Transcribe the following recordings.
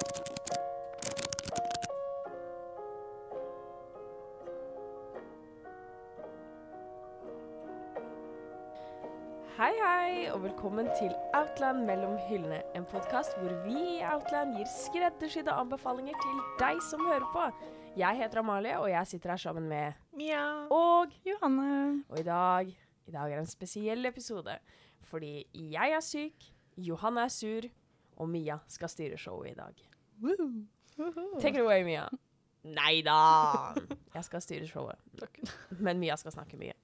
Hei, hei, og velkommen til Outland mellom hyllene. En podkast hvor vi i Outland gir skreddersydde anbefalinger til deg som hører på. Jeg heter Amalie, og jeg sitter her sammen med Mia. Og Johanne. Og i dag, i dag er en spesiell episode. Fordi jeg er syk, Johanne er sur, og Mia skal styre showet i dag. Take it away, Mia. Nei da! Jeg skal styre showet. Men Mia skal snakke mye.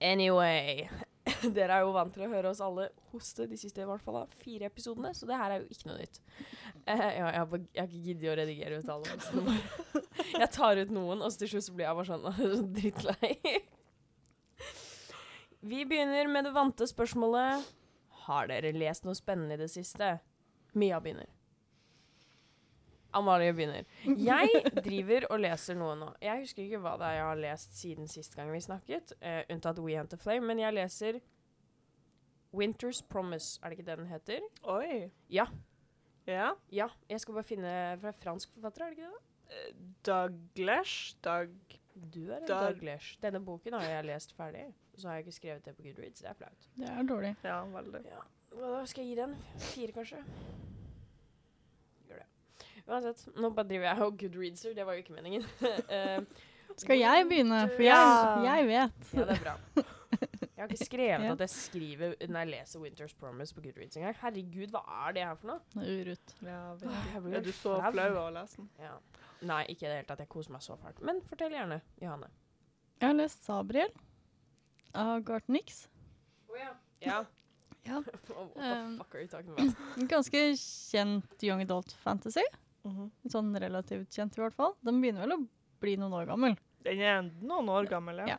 Anyway. Dere er jo vant til å høre oss alle hoste de siste i hvert fall fire episodene, så det her er jo ikke noe nytt. Uh, ja, jeg, har, ikke giddet å redigere ut alle hostene. Jeg tar ut noen, og til slutt blir jeg bare sånn så drittlei. Vi begynner med det vante spørsmålet. Har dere lest noe spennende i det siste? Mia begynner. Amalie begynner. Jeg driver og leser noe nå. Jeg husker ikke hva det er jeg har lest siden sist gang vi snakket, uh, unntatt We Hunt the Flame, men jeg leser Winter's Promise. Er det ikke det den heter? Oi. Ja. Ja. Ja. Jeg skal bare finne fra fransk forfatter, er det ikke det? Douglas. Doug... Du er en Dag- Douglas. Denne boken har jeg lest ferdig, så har jeg ikke skrevet det på Goodreads. Det er flaut. Det er dårlig. Ja, veldig. Ja. Da skal jeg gi den? Fire, kanskje? Det. Uansett, nå bare driver jeg og goodreadser, det var jo ikke meningen. uh, Skal jeg begynne? For Ja. jeg, jeg vet. ja, det er bra. Jeg har ikke skrevet at jeg skriver når jeg leser Winter's Promise på Goodreads engang. Herregud, hva er det her for noe? Urut. Ja, urutt. Ja, Er du så flau. av å lese den? Ja. Nei, ikke i det hele tatt. Jeg koser meg så fælt. Men fortell gjerne, Johanne. Jeg har lest Sabriel av Garth Nix. ja. ja. Ja. What the Um, fuck are you talking about? Ganske kjent young adult fantasy. Mhm. Sånn relativt kjent i hvert fall. Den begynner vel å bli noen år gammel. Den er noen år gammel, ja. Ja.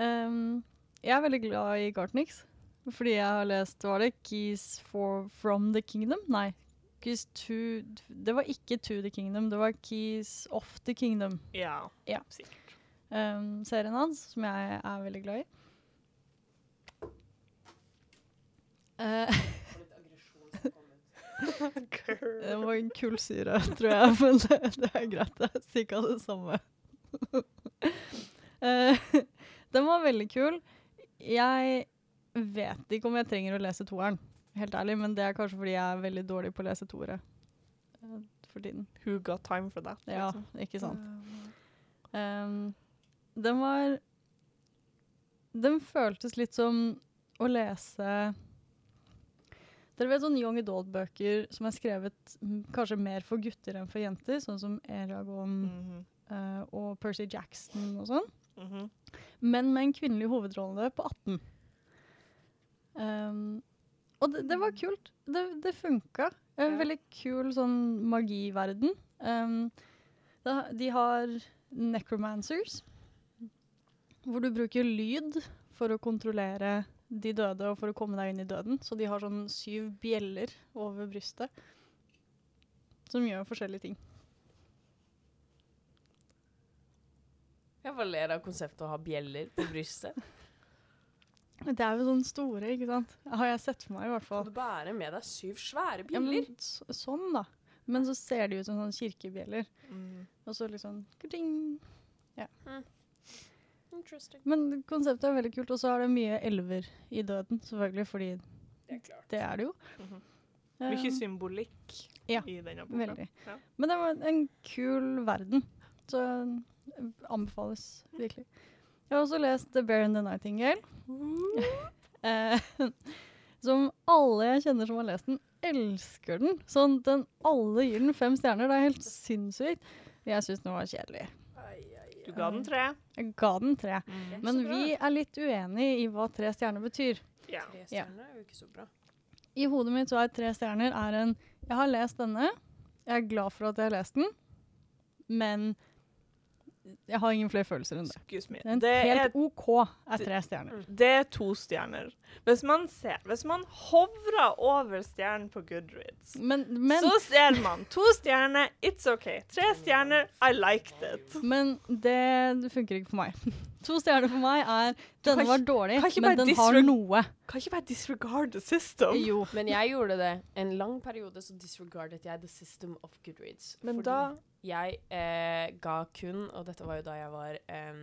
Um, jeg er veldig glad i Gartnix, Fordi jeg har lest Var det Keys for, From the Kingdom? Nei. Keys to Det var ikke To the Kingdom, det var Keys of the Kingdom. Ja, Ja. sikkert. um, serien hans, som jeg er veldig glad i. Eh, det var en kullsyre, tror jeg, men det, det er greit. Det er sikkert det samme. Eh, den var veldig kul. Jeg vet ikke om jeg trenger å lese toeren, helt ærlig, men det er kanskje fordi jeg er veldig dårlig på å lese toere eh, for tiden. Who got time for that? Ja, liksom? ikke sant. Um, den var Den føltes litt som å lese Dere vet sånne young adult-bøker som er skrevet mm, kanskje mer for gutter enn for jenter, sånn som Eragon mm -hmm. uh, og Percy Jackson og sånn, Mhm. men med en kvinnelig hovedrolle på 18. Um, og det, det var kult. Det, det funka. En Ja. veldig kul sånn magiverden. Um, da, de har necromancers, hvor du bruker lyd for å kontrollere de døde og for å komme deg inn i døden. Så de har sånn syv bjeller over brystet som gjør forskjellige ting. Jeg bare ler av konseptet å ha bjeller på brystet. Det er jo sånn store, ikke sant? Har jeg sett for meg i hvert fall. Kan du bærer med deg syv svære Ja, bjeller. så, sånn da. Men så ser de ut som sånne kirkebjeller. Mm. Og så liksom kring. Interesting. Men konseptet er veldig kult, og så er det mye elver i døden, selvfølgelig, fordi Det er det er det jo. Mm -hmm. um, Mye symbolikk ja, i denne boka. veldig. Ja. Men det var en kul verden, så anbefales virkelig. Jeg har også lest The Bear and the Nightingale. Eh, som alle jeg kjenner som har lest den, elsker den. Sånn, den alle gir den fem stjerner. Det er helt sinnssykt. Jeg syns den var kjedelig. Du ga den tre. Jeg ga den tre. Mm. Men vi er litt uenige i hva tre stjerner betyr. Ja. Tre stjerner er jo ikke så bra. I hodet mitt så er tre stjerner er en Jeg har lest denne. Jeg er glad for at jeg har lest den. Men jeg har ingen flere følelser enn det. Den Det er, helt OK er tre stjerner. det er to stjerner. Hvis man ser Hvis man hovrer over stjernen på Goodreads, Men, men, så ser man to stjerner, it's OK. Tre stjerner, I liked it. men det, det funker ikke for meg. To stjerner for meg er Denne var dårlig, men den har noe. Kan ikke bare disregard the system. Jo. Men jeg gjorde det. En lang periode så disregardet jeg the system of Goodreads. Men fordi da jeg eh, ga kun, og dette var jo da jeg var em,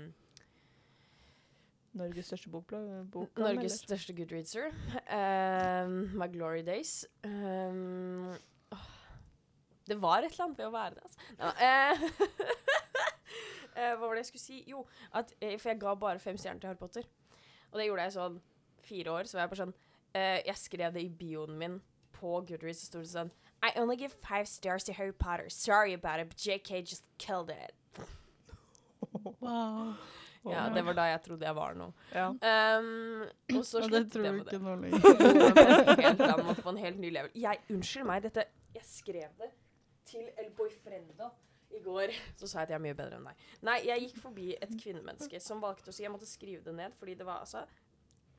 Norges største bokblad? Bok, Norges største Goodreadser. Um, my glory days. Um, det var et eller annet ved å være det, altså. Ja, eh, eh, hva var det jeg skulle si? Jo, at, eh, for jeg ga bare fem stjerner til Harry Potter. Og det gjorde jeg sånn fire år. Så var jeg bare sånn eh, Jeg skrev det i bioen min på Goodreads. Så sto det sånn I only give five stars to Harry Potter. Sorry about it, but JK just killed it. Wow. Ja, det var da jeg trodde jeg var noe. Ja. Um, og så Og det sluttet tror jeg du med det. ikke nå lenger. på en helt ny level. Jeg, unnskyld meg, dette Jeg skrev det til El Boyfriendo i går. Så sa jeg at jeg er mye bedre enn deg. Nei, jeg gikk forbi et kvinnemenneske som valgte å si Jeg måtte skrive det ned fordi det var altså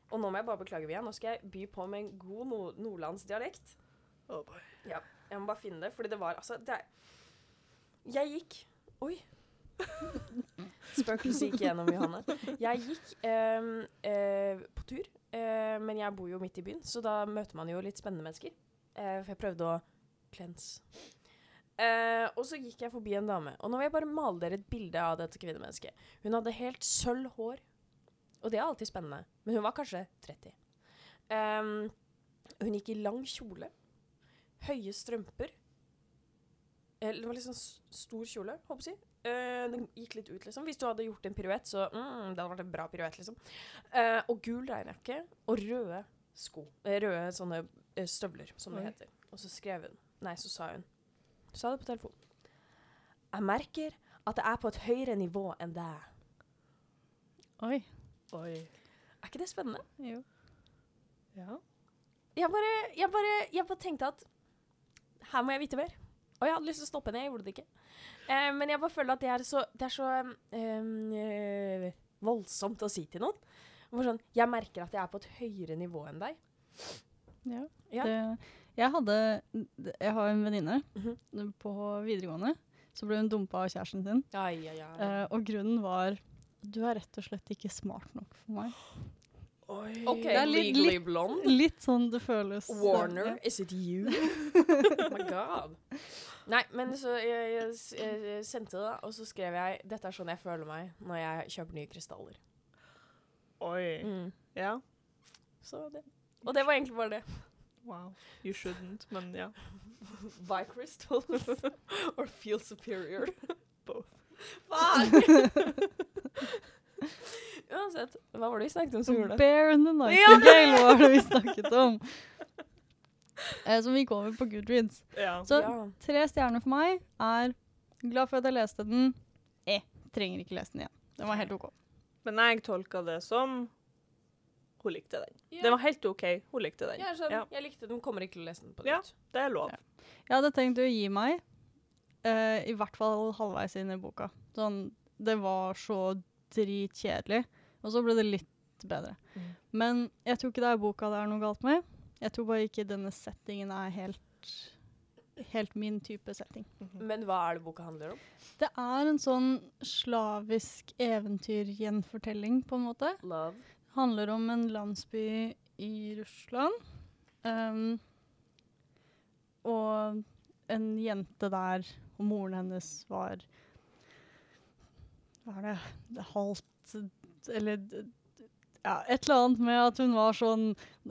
Og nå må jeg bare beklage, Via. Nå skal jeg by på med en god no nordlandsdialekt. Oh boy. Jeg må bare finne det, fordi det var altså det Jeg gikk Oi. Spøkelset gikk gjennom, Johanne. Jeg gikk eh, eh, på tur, eh, men jeg bor jo midt i byen, så da møter man jo litt spennende mennesker. Eh, for jeg prøvde å cleanse. Eh, og så gikk jeg forbi en dame, og nå vil jeg bare male dere et bilde av dette kvinnemennesket. Hun hadde helt sølv hår, og det er alltid spennende, men hun var kanskje 30. Um, hun gikk i lang kjole, høye strømper. Eller Det var sånn stor kjole, håper jeg. Uh, den gikk litt ut, liksom. Hvis du hadde gjort en piruett, så mm, det hadde vært en bra piruett, liksom. Uh, og gul regnjakke og røde sko. Eh, røde sånne eh, støvler, som det heter. Og så skrev hun Nei, så sa hun Sa det på telefon. Jeg merker at jeg er på et høyere nivå enn deg. Oi. Oi. Er ikke det spennende? Jo. Ja. Jeg bare, jeg bare, jeg bare tenkte at her må jeg vite mer. Og jeg hadde lyst til å stoppe ned, jeg gjorde det ikke. Eh, men jeg bare føler at det er så, det er så um, voldsomt å si til noen. Sånn, jeg merker at jeg er på et høyere nivå enn deg. Ja. Ja. Det, jeg hadde Jeg har en venninne Mhm. på videregående. Så ble hun dumpa av kjæresten sin. Ai, ai, ai. Eh, og grunnen var Du er rett og slett ikke smart nok for meg. Oi. Okay, det er litt- litt, blonde. Litt sånn det føles. Warner, Ja. is it you? oh my god. Nei, men så jeg, jeg, jeg sendte det, og så skrev jeg Dette er sånn jeg føler meg når jeg kjøper nye krystaller. Oi. Mm. Ja. Så det. Og det var egentlig bare det. Wow. You shouldn't, men ja. Buy crystals or feel superior. Both. Fuck! Uansett, hva var det vi snakket om som gjorde det? Bear and the Nightingale var det vi snakket om. Eh, som gikk over på Goodreads. Ja. Så ja. tre stjerner for meg er glad for at jeg leste den. Eh, trenger ikke lese den igjen. Den var helt OK. Men jeg tolka det som hun likte den. Den var helt OK. Hun likte den. Ja, sånn, Ja. Jeg likte den, kommer ikke til å lese den på Ja. Det er lov. Ja. Jeg hadde tenkt å gi meg, uh, i hvert fall halvveis inn i boka. Sånn, det var så dritkjedelig, og så ble det litt bedre. Mm. Men jeg tror ikke det er boka det er noe galt med. Jeg tror bare ikke denne settingen er helt, helt min type setting. Mhm. Men hva er det boka handler om? Det er en sånn slavisk eventyrgjenfortelling, på en måte. Love. Handler om en landsby i Russland. Um, og en jente der, og moren hennes var Hva er det, halvt Eller ja, et eller annet med at hun var sånn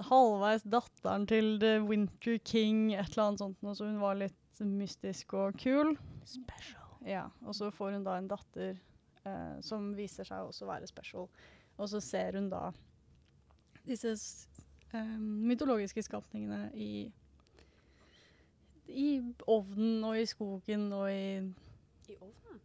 halvveis datteren til The Winter King, et eller annet sånt, så hun var litt mystisk og kul. Special. Ja, og så får hun da en datter eh, som viser seg også å være special. Og så ser hun da disse eh, mytologiske skapningene i i ovnen og i skogen og i I ovnen?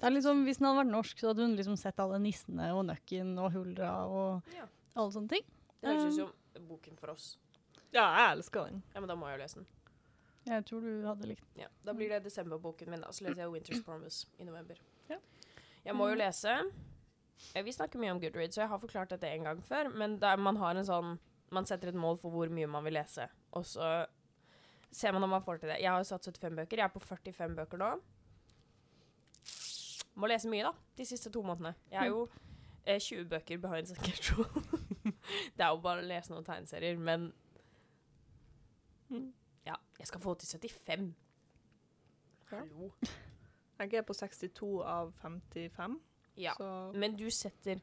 Det er liksom, Hvis den hadde vært norsk, så hadde hun liksom sett alle nissene og nøkken og huldra og Ja. alle sånne ting. Det høres ut Um, som boken for oss. Ja, jeg elsker den. Ja, men da må jeg jo lese den. Jeg tror du hadde likt den. Ja, Da blir det desemberboken min, da. Så leser jeg Winter's Promise i november. Ja. Jeg må jo lese eh, Vi snakker mye om Goodreads, så jeg har forklart dette en gang før. Men man har en sånn Man setter et mål for hvor mye man vil lese, og så ser man om man får til det. Jeg har satt 75 bøker. Jeg er på 45 bøker nå. må lese mye, da, de siste to månedene. Jeg er jo eh, 20 bøker behind schedule. det er jo bare å lese noen tegneserier, men. Ja, jeg skal få til 75. Ja. Hallo. Jeg er på 62 av 55, Ja. så Men du setter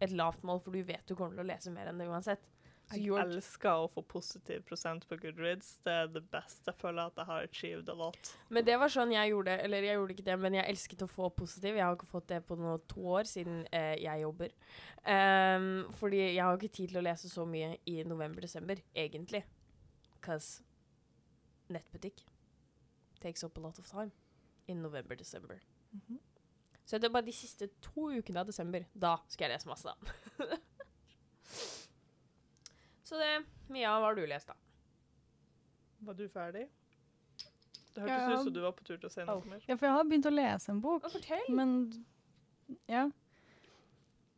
et lavt mål, for du vet du kommer til å lese mer enn det uansett. Så jeg elsker å få positiv prosent på Goodreads. Det er det beste. Jeg føler at jeg har achieved a lot. Men det var sånn jeg gjorde Eller jeg gjorde ikke det, men jeg elsket å få positiv. Jeg har ikke fått det på noe to år siden eh, jeg jobber. Um, fordi jeg har ikke tid til å lese så mye i november-desember, egentlig. Cause nettbutikk takes up a lot of time in november-desember. Mhm. Så det er bare de siste to ukene av desember. Da skal jeg lese masse, da. så det Mia, hva har du lest, da? Var du ferdig? Det Ja. hørtes ut som du var på tur til å si noe mer. Ja, for jeg har begynt å lese en bok, fortell! men Ja.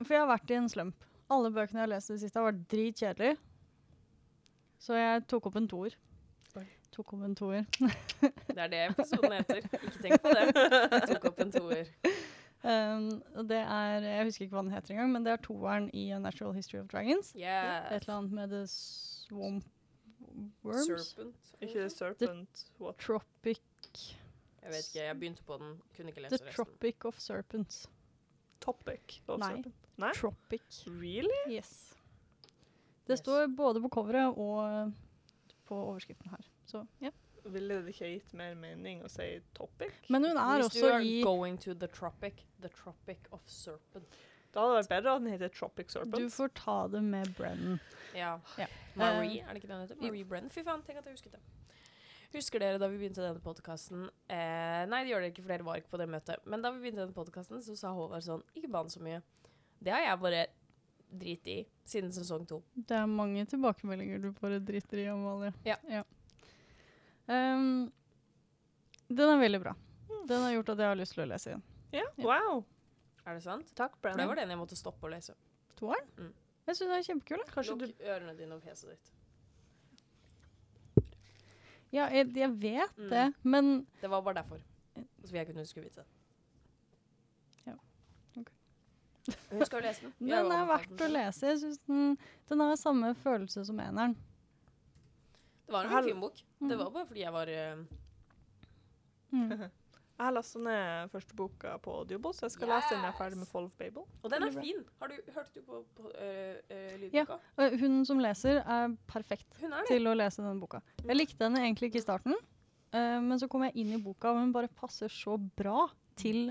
For jeg har vært i en slump. Alle bøkene jeg har lest i det siste, har vært dritkjedelige. Så jeg tok opp en toer. Tok opp en toer. Det er det episoden heter. Ikke tenk på det. Jeg tok opp en toer. Um, det er Jeg husker ikke hva den heter engang, men det er toeren i A Natural History of Dragons. Et eller annet med The Swamp Worms? Serpent. Ikke The Serpent. What? Tropic Jeg vet ikke, jeg begynte på den, kunne ikke The resten. The Tropic of Serpents. Topic of Nei. Serpent. Nei? Tropic. Really? Yes. Det Yes. står både på coveret og på overskriften her. Så, ja. Ville det ikke gitt mer mening å si topic? Men hun er Hvis du også i going to the tropic, the tropic of serpent. Da hadde det vært bedre at den heter Tropic Serpent. Du får ta det med Brennan. Ja. Ja. Marie, Eh, er det ikke den heter? Marie Brennan? Fy faen, tenk at jeg husket det. Husker dere da vi begynte denne podkasten eh, Nei, det gjør dere ikke, for dere var ikke på det møtet. Men da vi begynte denne podkasten, så sa Håvard sånn Ikke ban så mye. Det har jeg bare drit i siden sesong to. Det er mange tilbakemeldinger du bare driter i, Amalie. Ja. Um, den er veldig bra. Den har gjort at jeg har lyst til å lese igjen. Ja, wow. Er det sant? Takk, For det var den jeg måtte stoppe å lese. Toeren? Mm. Jeg syns den er kjempekul. Kanskje du Lukk ørene dine og fjeset ditt. Ja, jeg, jeg vet Mm. det, men Det var bare derfor. Så jeg kunne huske å vite det. Ja, ok. Hun skal lese den. Den er verdt å lese. Jeg synes den, den har samme følelse som eneren. Det var en fin bok. Det Mm. var bare fordi jeg var uh... Mm. Jeg har lasta ned første boka på audiobo, så jeg skal lese den jeg er ferdig med Fall of Babel. Og den er fin. Har du, hørte du på, på uh, uh, lydboka? Ja. Hun som leser, er perfekt Hun er til å lese den boka. Jeg likte henne egentlig ikke i starten, uh, men så kom jeg inn i boka, og hun bare passer så bra til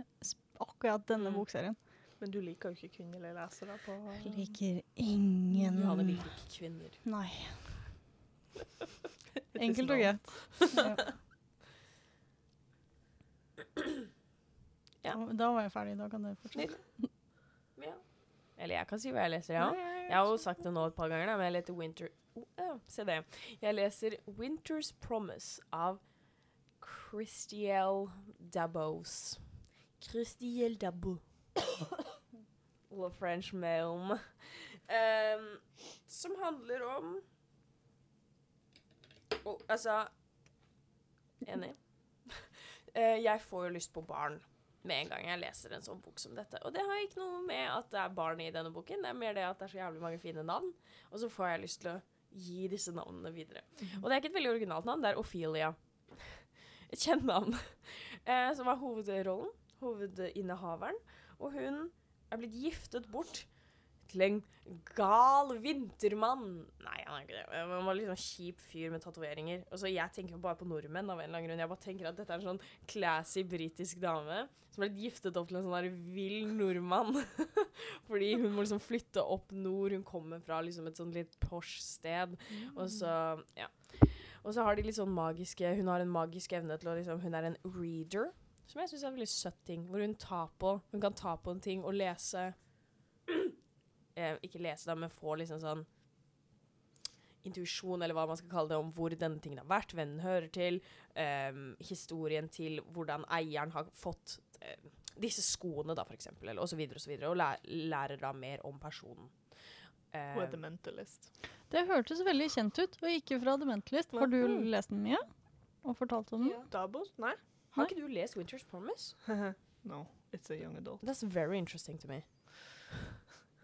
akkurat denne Mm. bokserien. Men du liker jo ikke kvinnelige lesere på liker ingen Johanne liker ikke kvinner. Nei. Enkelt og greit. Ja. Ja. Da- var jeg ferdig. Da kan dere fortsette. Ja. Eller jeg kan si hva jeg leser, ja. Jeg har jo sagt det nå et par ganger, da, men jeg leter Winter... Oh, ja, se det. Jeg leser Winter's Promise av Christiel Dabos. Christiel Dabo. Le French Melm. Um, som handler om oh, Altså Enig. Eh, jeg får jo lyst på barn med en gang jeg leser en sånn bok som dette. Og det har ikke noe med at det er barn i denne boken, det er mer det at det er så jævlig mange fine navn. Og så får jeg lyst til å gi disse navnene videre. Og det er ikke et veldig originalt navn, det er Ophelia. Et kjent navn. Eh, som er hovedrollen, hovedinnehaveren. Og hun er blitt giftet bort en gal vintermann. Nei, han er ikke det. Han var litt sånn kjip fyr med tatoveringer. Jeg tenker jo bare på nordmenn av en eller annen grunn. Jeg bare tenker at dette er en sånn classy britisk dame som ble giftet opp til en sånn der vill nordmann. Fordi hun må liksom flytte opp nord. Hun kommer fra liksom et sånn litt posh sted. Og så, ja. Og så har de litt sånn magiske Hun har en magisk evne til å liksom Hun er en reader, som jeg syns er en veldig søtt ting. Hvor hun tar på Hun kan ta på en ting og lese eh, Ikke lese, da, men få liksom sånn intuisjon, eller hva man skal kalle det, om hvor denne tingen har vært, hvem den hører til, eh, historien til hvordan eieren har fått eh, disse skoene, da, for eksempel, eller og så videre og så videre, og lærer, lærer da mer om personen. Eh, Hun er The Mentalist. Det hørtes veldig kjent ut, og ikke fra The Mentalist. Har du Mm. lest den mye? Og fortalt om den? Dabos? Nei? har ikke du lest Winter's Promise? no. It's a young adult. That's very interesting to me.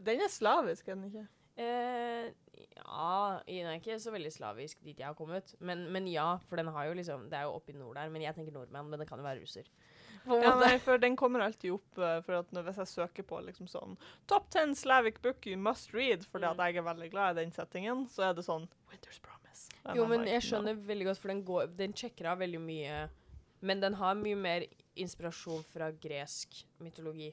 Den er slavisk, er den ikke? Eh, ja, den er ikke så veldig slavisk dit jeg har kommet. Men, men ja, for den har jo liksom Det er jo oppe i nord der, men jeg tenker nordmenn, men det kan jo være russer. Ja, nei, for den kommer alltid opp eh, for at hvis jeg søker på liksom sånn Top 10 Slavic book you must read, fordi at Mm. jeg er veldig glad i den settingen, så er det sånn Winter's Promise. Den Jo, men jeg skjønner skjønner veldig godt, for den, går, den sjekker av veldig mye Men den har mye mer inspirasjon fra gresk mytologi.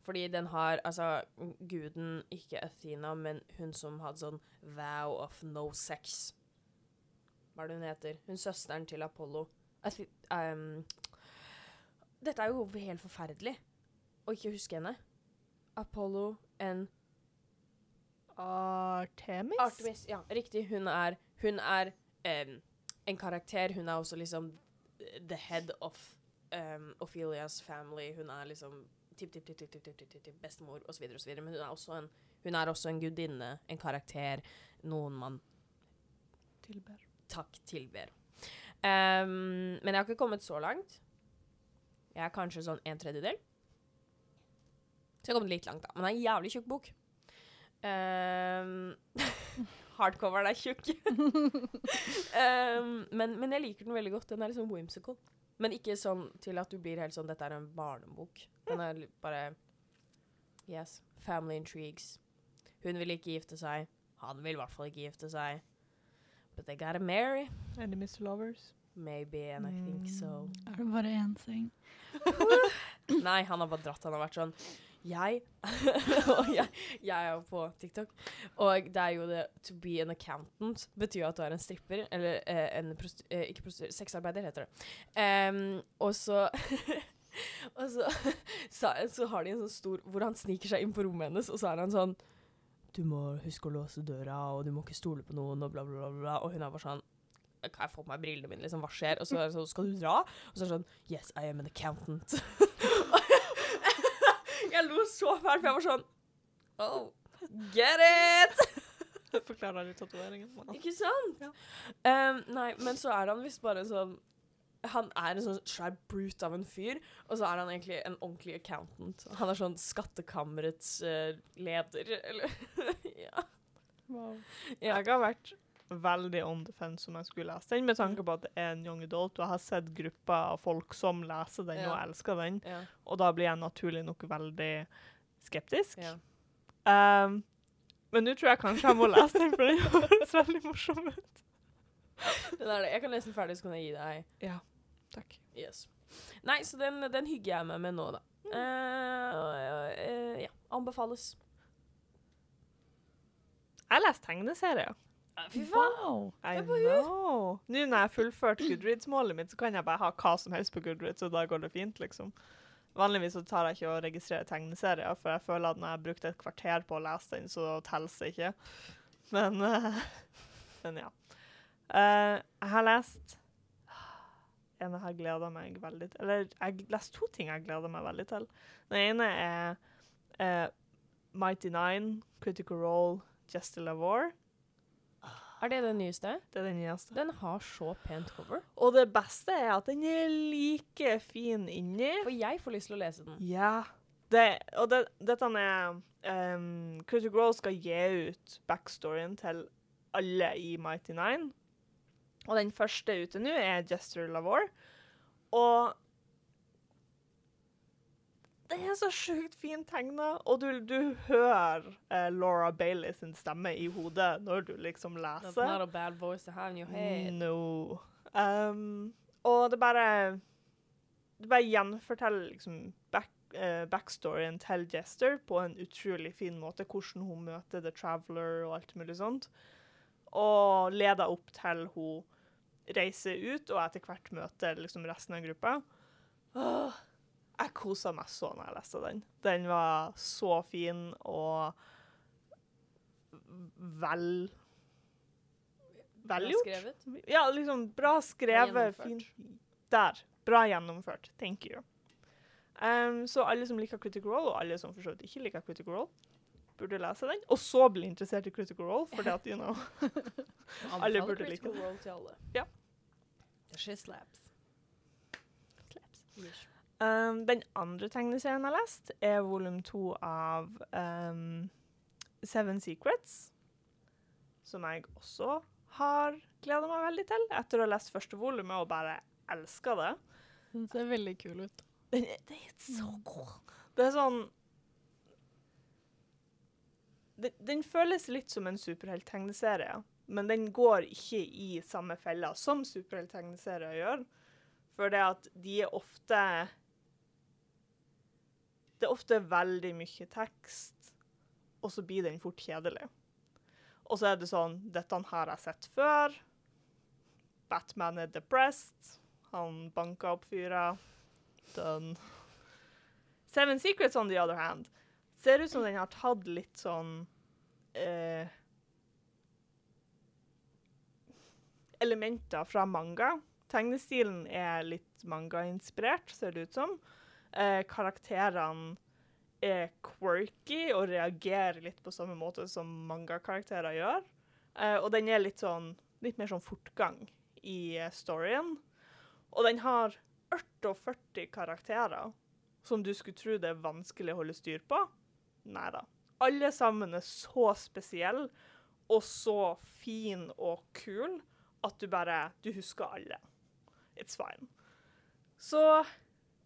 Fordi den har altså guden, ikke Athena, men hun som hadde sånn vow of no sex. Hva er det hun heter? Hun søsteren til Apollo. Athi um, dette er jo helt forferdelig å ikke huske henne. Apollo and Artemis? Artemis, ja, riktig. Hun er, hun er um, en karakter. Hun er også liksom the head of um, Ophelias family. Hun er liksom tipp-tipp-tipp-tipp-tipp-tipp bestemor osv. osv. Men hun er, også en, hun er også en gudinne, en karakter, noen man Tilber. takk tilber. Um, men jeg har ikke kommet så langt. Jeg er kanskje sånn en tredjedel. Så jeg har kommet litt langt, da. Men det er en jævlig tjukk bok. Um, hardcoveren er tjukk. um, men, men jeg liker den veldig godt. Den er liksom whimsical. Men ikke sånn til at du blir helt sånn Dette er en barnebok. Den er bare Yes. Family intrigues. Hun vil ikke gifte seg. Han vil i hvert fall ikke gifte seg. But they gotta marry. Enemies to lovers. Maybe, and I think so. Er det bare én ting? Nei, han har bare dratt. Han har vært sånn Jeg Og jeg, er jo på TikTok, og det er jo det To be an accountant betyr at du er en stripper. Eller eh, en prosti eh, Ikke prostituert, sexarbeider, heter det. Um, og så Og så, så, så har de en sånn stor Hvor han sniker seg inn på rommet hennes, og så er han sånn Du må huske å låse døra, og du må ikke stole på noen, og bla, bla, bla. bla. Og hun er bare sånn kan jeg få på meg brillene mine, liksom, hva skjer? Og så er det sånn, skal du dra? Og så er det sånn, yes, I am an accountant. Jeg lo så fælt, for jeg var sånn, oh, get it! Det deg litt tatoveringen. Ikke sant? Ja. Um, nei, men så er han visst bare sånn, han er en sånn svær brute av en fyr, og så er han egentlig en ordentlig accountant. Han er sånn skattekammerets uh, leder, eller, ja. Wow. Jeg har vært veldig on the fence om jeg skulle lese den, med tanke på at det er en young adult, og jeg har sett grupper av folk som leser den Ja. og elsker den, Ja, og da blir jeg naturlig nok veldig skeptisk. ja. Um, men nå tror jeg kanskje jeg må lese den, for den høres veldig morsom ut. Er det. Jeg kan lese den ferdig, så kan jeg gi deg Ja, takk. Yes. Nei, så den, den hygger jeg meg med nå, da. Mm. Uh, uh, ja. Anbefales. Jeg leser tegneserier. Fy faen. Wow! I know. Nå når jeg har fullført Goodreads-målet mitt, så kan jeg bare ha hva som helst på Goodreads, og da går det fint, liksom. Vanligvis så tar jeg ikke å registrere tegneserier, for jeg føler at når jeg har brukt et kvarter på å lese den, så teller det ikke. Men, uh, men ja. Uh, jeg har lest en jeg har gleda meg veldig til Eller jeg har lest to ting jeg gleder meg veldig til. Den ene er uh, Mighty Nine, Critical Role, Jester Lavore. Er det den nyeste? Det er den nyeste. Den har så pent cover. Og det beste er at den er like fin inni. For jeg får lyst til å lese den. Ja. Det, og det, dette er um, Critter Grow skal gi ut backstoryen til alle i Mighty Nine. Og den første ute nå er Jester Lavore. Og den er så sjukt fin tegna, og du, du hører eh, Laura Bailey sin stemme i hodet når du liksom That's leser. not a bad voice to have in your head. No. Um, og det bare Det bare gjenforteller liksom back, eh, backstoryen til Jester på en utrolig fin måte. Hvordan hun møter The Traveler og alt mulig sånt. Og leder opp til hun reiser ut, og etter hvert møter liksom resten av gruppa. Åh, jeg kosa meg så når jeg leste den. Den var så fin og vel Velgjort. Ja, liksom bra skrevet. Bra fin. Der. Bra gjennomført. Thank you. Um, så alle som liker Critical Role, og alle som for så vidt ikke liker Critical Role, burde lese den. Og så bli interessert i Critical Role, for det at, you know Alle burde like Critical. Role til alle. Ja. The she slaps. Slaps. Yes. Um, den andre tegneserien jeg har lest, er volum to av um, Seven Secrets, som jeg også har gleda meg veldig til etter å ha lest første volumet og bare elska det. Den ser veldig kul ut. Den er, det er så god. Det er sånn den, den føles litt som en superhelttegneserie, men den går ikke i samme fella som superhelttegneserier gjør. For det at de er ofte Det er ofte veldig mye tekst, og så blir den fort kjedelig. Og så er det sånn Dette har jeg sett før. Batman er depressed. Han banka opp fyra. Done. Seven Secrets, on the other hand, ser ut som den har tatt litt sånn eh, Elementer fra manga. Tegnestilen er litt manga-inspirert, ser det ut som. Eh, karakterene er quirky og reagerer litt på samme måte som manga-karakterer gjør. Eh, og den er litt sånn litt mer sånn fortgang i eh, storyen. Og den har 48 karakterer som du skulle tro det er vanskelig å holde styr på. Nei da. Alle sammen er så spesielle og så fin og kul at du bare Du husker alle. It's fine. Så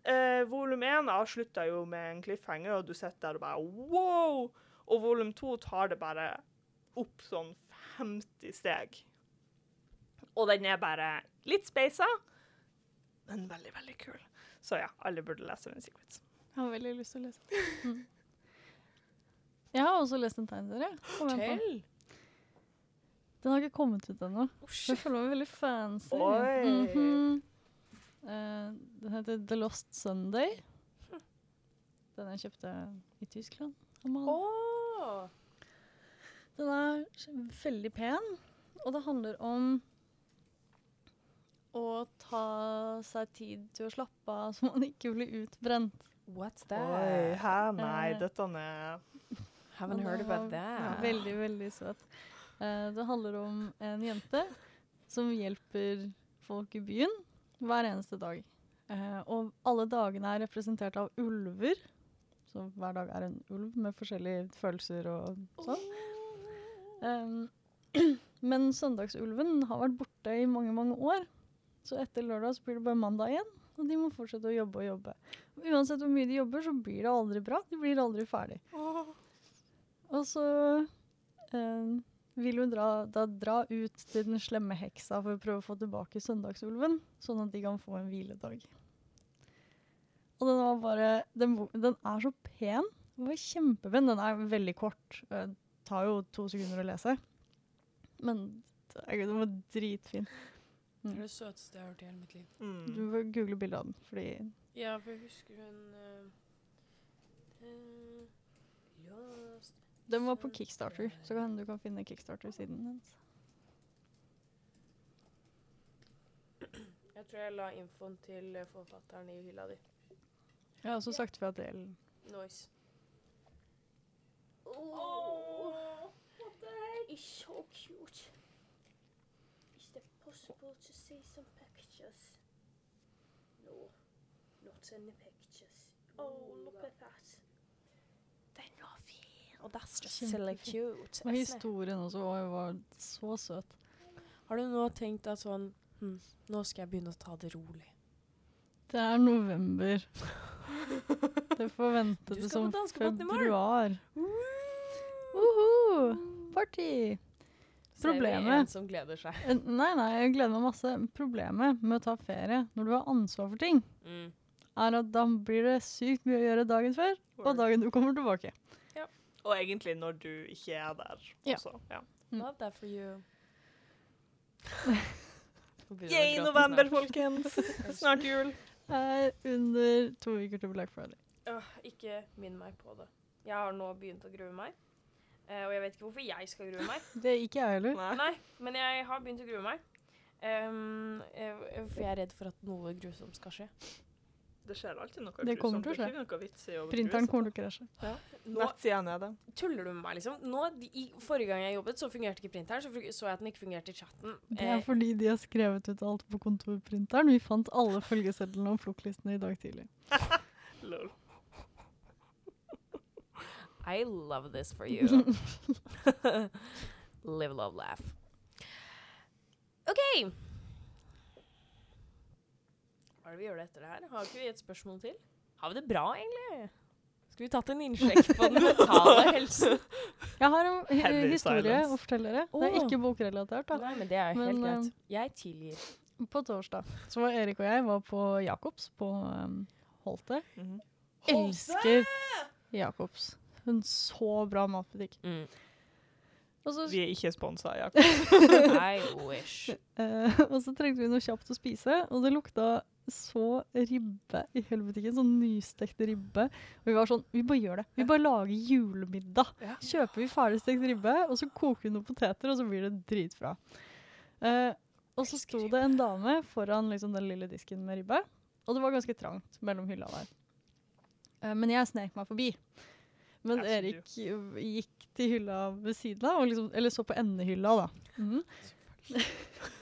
eh, volum én avslutta jo med en cliffhanger, og du sitter der og bare wow! Og volum to tar det bare opp sånn 50 steg. Og den er bare litt speisa, men veldig, veldig kul. Så ja, alle burde lese den Secrets. Jeg har veldig lyst til å lese den. Mm. Jeg har også lest en tegneserie. på. Den har ikke kommet ut ennå. Oh, Jeg føler meg veldig fancy. Oi. Mhm. Eh, den heter The Lost Sunday. Den jeg kjøpte i Tyskland. Oh. Den er veldig pen, og det handler om å ta seg tid til å slappe av så man ikke blir utbrent. What's Oi, that? hæ? Nei, Eh. dette er Haven't heard about that. Veldig, veldig søt. Eh, det handler om en jente som hjelper folk i byen hver eneste dag. Eh, og alle dagene er representert av ulver. Så hver dag er en ulv med forskjellige følelser og sånn. Eh, men søndagsulven har vært borte i mange, mange år. Så etter lørdag så blir det bare mandag igjen, og de må fortsette å jobbe og jobbe. Og uansett hvor mye de jobber, så blir det aldri bra. De blir aldri ferdig. Og så eh, vil hun dra, da dra ut til den slemme heksa for å prøve å få tilbake søndagsulven, sånn at de kan få en hviledag. Og den var bare Den, den er så pen. Den var kjempepen. Den er veldig kort. Det tar jo to sekunder å lese. Men det er- den var dritfin. Det er det søteste jeg har hørt i hele mitt liv. mm. Du får google bildet av den, fordi Ja, for jeg husker hun uh, Lost den var på Kickstarter, så kan du kan finne Kickstarter-siden hennes. Jeg tror jeg la infoen til forfatteren i hylla di. Jeg har også sagt fra til Noise. Oh, what the heck? It's so cute. Is it possible to see some pictures? No, not any pictures. Oh, look at that. Den not. Og that's just silly cute. Men historien også var, var så søt. Har du nå tenkt at sånn hm, Nå skal jeg begynne å ta det rolig. Det er november. Det får vente Du til skal på som morgen. februar. Uhu! Party! Problemet- En som gleder seg. Nei, nei, jeg gleder meg masse. Problemet med å ta ferie når du har ansvar for ting, Mm. er at da blir det sykt mye å gjøre dagen før, og dagen du kommer tilbake. Og egentlig når du ikke er der Ja. også. Ja. Mm. Love that for you. Yay, november, folkens! Snart jul. Her er under to uker til Black Friday. Uh, ikke minn meg på det. Jeg har nå begynt å grue meg. Uh, og jeg vet ikke hvorfor jeg skal grue meg. Det er ikke jeg heller. Nei. Nei, men jeg har begynt å grue meg. Um, jeg, for jeg er redd for at noe grusomt skal skje. Det skjer alltid noe Det kommer til å vits Printeren kommer til å krasje. Nå Nettsida nede. tuller du med meg, liksom. Nå, de, i, forrige gang jeg jobbet, så fungerte ikke printeren. Så så jeg at den ikke fungerte i chatten. Det er Eh, fordi de har skrevet ut alt på kontorprinteren. Vi fant alle følgesedlene og flokklistene i dag tidlig. Lol. I love this for you. Live, love, laugh. OK. Hva er det vi gjør det etter det her? Har ikke vi et spørsmål til? Har vi det bra, egentlig? Skulle vi tatt en innsjekk på den mentale helsen? Jeg har en hi- Heavy historie silence. å fortelle dere. Det er ikke bokrelatert. da. Nei, men det er jo helt greit. eh, Jeg tilgir. På torsdag så var Erik og jeg var på Jacobs på um, Holte. Mhm. Elsker Jacobs. En så bra matbutikk. Mm. Så, Vi er ikke sponsa, Jakob. I wish. Uh, og så trengte vi noe kjapt å spise, og det lukta så ribbe i hele butikken. Sånn nystekt ribbe. Og vi var sånn Vi bare gjør det. Vi bare lager julemiddag. Ja. Kjøper vi ferdigstekt ribbe, og så koker vi noen poteter, og så blir det dritbra. Eh, og så sto det en dame foran liksom, den lille disken med ribbe, og det var ganske trangt mellom hylla der. Eh, men jeg snek meg forbi. Men Erik eh, gikk til hylla ved siden av, liksom, eller så på endehylla, da. Mhm.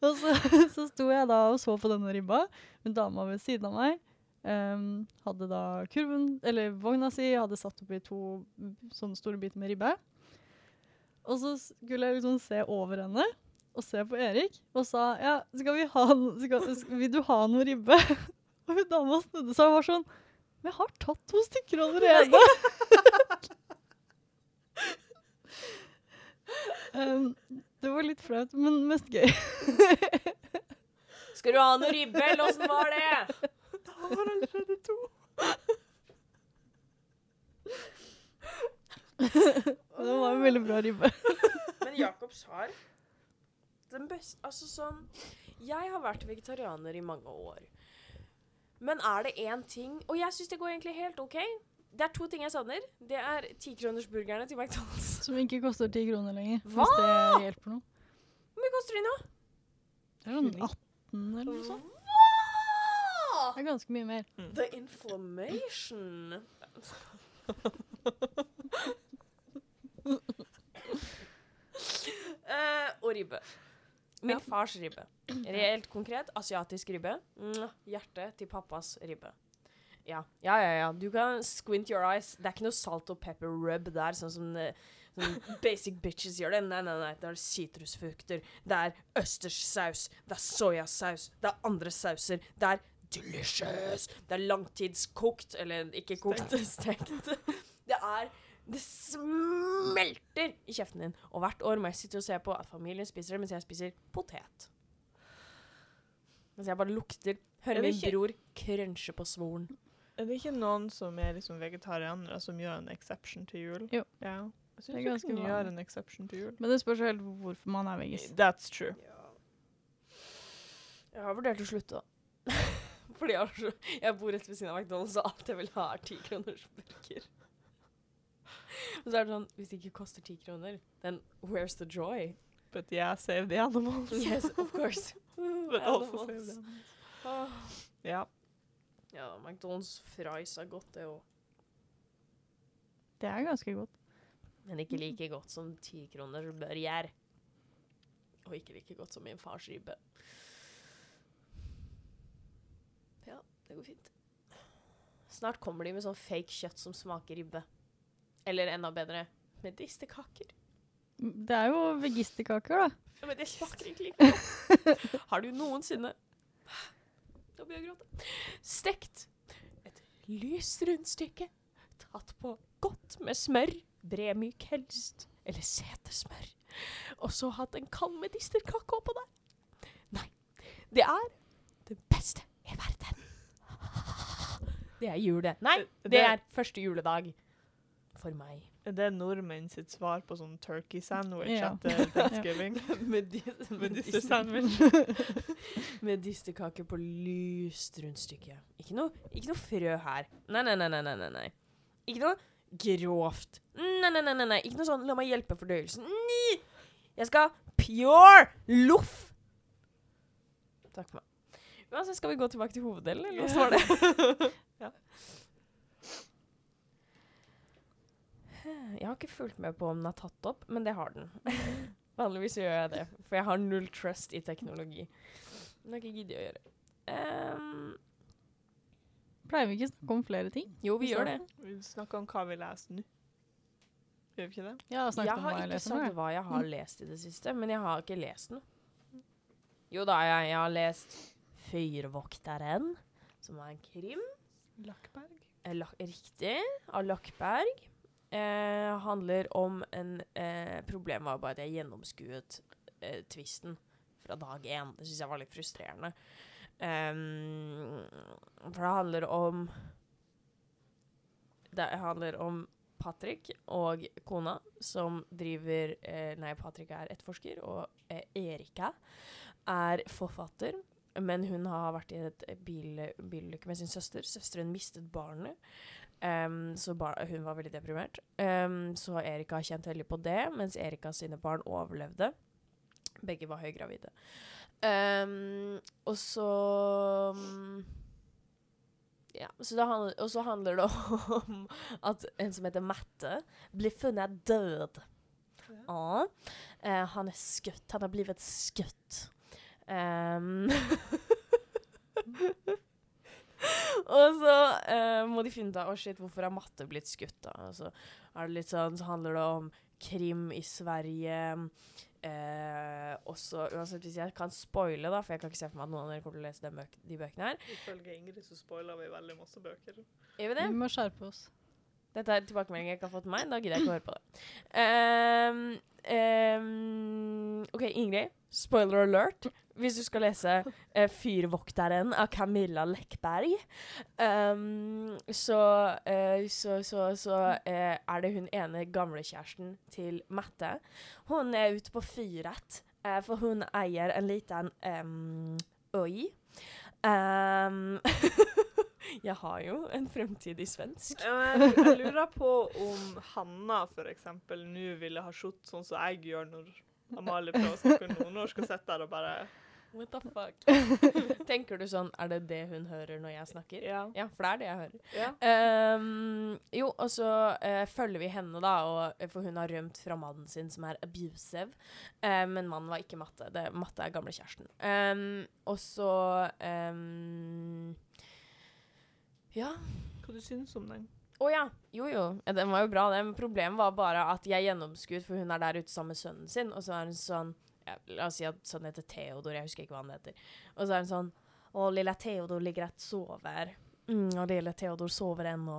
og så, så sto jeg da og så på denne ribba. En dama ved siden av meg Um, hadde da kurven, eller vogna si, hadde satt oppi to sånne store biter med ribbe. Og så skulle jeg liksom se over henne og se på Erik, og sa ja, skal vi ha skal, sk- vil du ha noe ribbe? og hun dama snudde seg og var sånn Men jeg har tatt to stykker allerede. Ehm, det var litt flaut, men mest gøy. Skal du ha noe ribbe, eller åssen var det? Da var det allerede to. Det var en veldig bra ribbe. Men Jacobs har den beste Altså sånn Jeg har vært vegetarianer i mange år. Men er det én ting Og jeg syns det går egentlig helt OK. Det er to ting jeg savner. Det er tikronersburgerne til McDonald's. Som ikke koster ti kroner lenger. Hva? Hvis det hjelper noe. Hvor mye koster de nå? Det er sånn 18 eller noe sånt. Hva? Det er ganske mye mer. The inflammation. uh, og ribbe. Min Ja. fars ribbe. Reelt konkret asiatisk ribbe. Hjerte til pappas ribbe. Ja. ja, ja, ja. Du kan squint your eyes. Det er ikke noe salt og pepper rub der, sånn som eh, sånn basic bitches gjør det. Nei, nei, nei. Det er sitrusfrukter. Det er østerssaus. Det er soyasaus. Det er andre sauser. Det er delicious. Det er langtidskokt, eller ikke kokt, stekt. Det er Det smelter i kjeften din. Og hvert år må jeg sitte og se på at familien spiser det, mens jeg spiser potet. Mens jeg bare lukter. Er Hører min bror krønsje på svoren. Er det ikke noen som er liksom vegetarianere som gjør en exception til jul? Jo. Ja. Jeg syns er vi vanlig. gjøre en exception til jul. Men det spørs helt hvorfor man er veggis. That's true. Jeg har vurdert å slutte, da. Fordi jeg, så, jeg bor rett ved siden av McDonald's, og alt jeg vil ha, er ti kroners burger. Og så er det sånn Hvis det ikke koster ti kroner, then where's the joy? But yeah, save the animals. Yes, of course. But also save the animals. Oh. Ja. Ja, McDonald's fries er godt, det òg. Det er ganske godt. Men ikke like godt som ti bør gjøre. Og ikke like godt som min fars ribbe. Ja, det går fint. Snart kommer de med sånn fake kjøtt som smaker ribbe. Eller enda bedre, medisterkaker. Det er jo vegisterkaker, da. Ja, men det smaker ikke like godt. Har du noensinne Da begynner jeg gråte. Stekt et lyst rundstykke tatt på godt med smør, bremyk helst, eller setesmør, og så hatt en kald medisterkake oppå der. Nei, det er det beste i verden. Det er jule. Nei, det er første juledag for meg. Er det nordmenn sitt svar på sånn turkey sandwich Ja. etter thanksgiving? Medister Medister på lyst rundstykke. Ikke noe, ikke noe frø her. Nei, nei, nei, nei, nei, nei. Ikke noe grovt. Nei, nei, nei, nei, nei. Ikke noe sånn 'la meg hjelpe fordøyelsen'. Nei! Jeg skal pure loff. Takk for meg. Uansett, skal vi gå tilbake til hoveddelen, eller hva var det? Ja. Jeg har ikke fulgt med på om den er tatt opp, men det har den. Vanligvis gjør jeg det, for jeg har null trust i teknologi. Men det har ikke giddet å gjøre. Um, Pleier vi ikke å snakke om flere ting? jo, vi Vi gjør det. Vi snakker om hva vi leser nå. Gjør vi ikke det? Jeg har Jeg om har jeg ikke leser sagt hva jeg har lest i det siste, men jeg har ikke lest noe. Jo da, jeg, jeg har lest Fyrvokteren, som er en krim. Lakkberg. Eh, riktig, av Lakkberg. Eh, handler om en eh, Problemet var bare at jeg gjennomskuet eh, tvisten fra dag én. Det syns jeg var litt frustrerende. Um, for det handler om Det handler om Patrick og kona som driver eh, Nei, Patrick er etterforsker, og eh, Erika er forfatter. Men hun har vært i et bil, bilulykke med sin søster. Søsteren mistet barnet. Em, så hun var veldig deprimert. Um, så Erika har kjent veldig på det, mens Erika sine barn overlevde. Begge var høygravide. Um, og så Ja, så det handler, og så handler det om at en som heter Matte, blir funnet død. Ja. Uh, han er skutt. Han har blitt skutt. Em, og så uh, må de finne ut av Å, shit, hvorfor er Matte blitt skutt, da? Og så er det litt sånn, så handler det om krim i Sverige. Uh, også, uansett hvis jeg kan spoile, da, for jeg kan ikke se for meg at noen av dere kommer til å lese den bøk de bøkene her. Ifølge Ingrid så spoiler vi veldig masse bøker. Er vi det? Vi må skjerpe oss. Dette er tilbakemeldinger jeg ikke har fått meg. Da gidder jeg ikke å høre på det. Um, um, OK, Ingrid. Spoiler alert. Hvis du skal lese uh, 'Fyrvokteren' av Camilla Lekberg, um, så, eh, så, så, så eh, er det hun ene gamlekjæresten til Mette. Hun er ute på fyret, for hun eier en liten um, øy. Um, jeg har jo en fremtid i svensk. Jeg, jeg lurer på om Hanna eksempel nå ville ha sett sånn som jeg gjør når Amalie prøver å snakke nordnorsk, og sitter der og bare What the fuck? Tenker du sånn Er det det hun hører når jeg snakker? Ja. Ja, for det er det jeg hører. ja. Um, jo, og så uh, følger vi henne, da, og, for hun har rømt fra mannen sin, som er abusive. Eh, men mannen var ikke Matte. Det, Matte er gamlekjæresten. Um, og så ehm, Ja. Hva du syns om den? Å ja. Jo jo, Ja, den var jo bra, det. Men problemet var bare at jeg gjennomskuet, for hun er der ute sammen med sønnen sin, og så er hun sånn ja, La oss si at sønnen heter Theodor, jeg husker ikke hva han heter. Og så er hun sånn Å, lille Theodor ligger og sover. Mm, og lille Theodor sover ennå.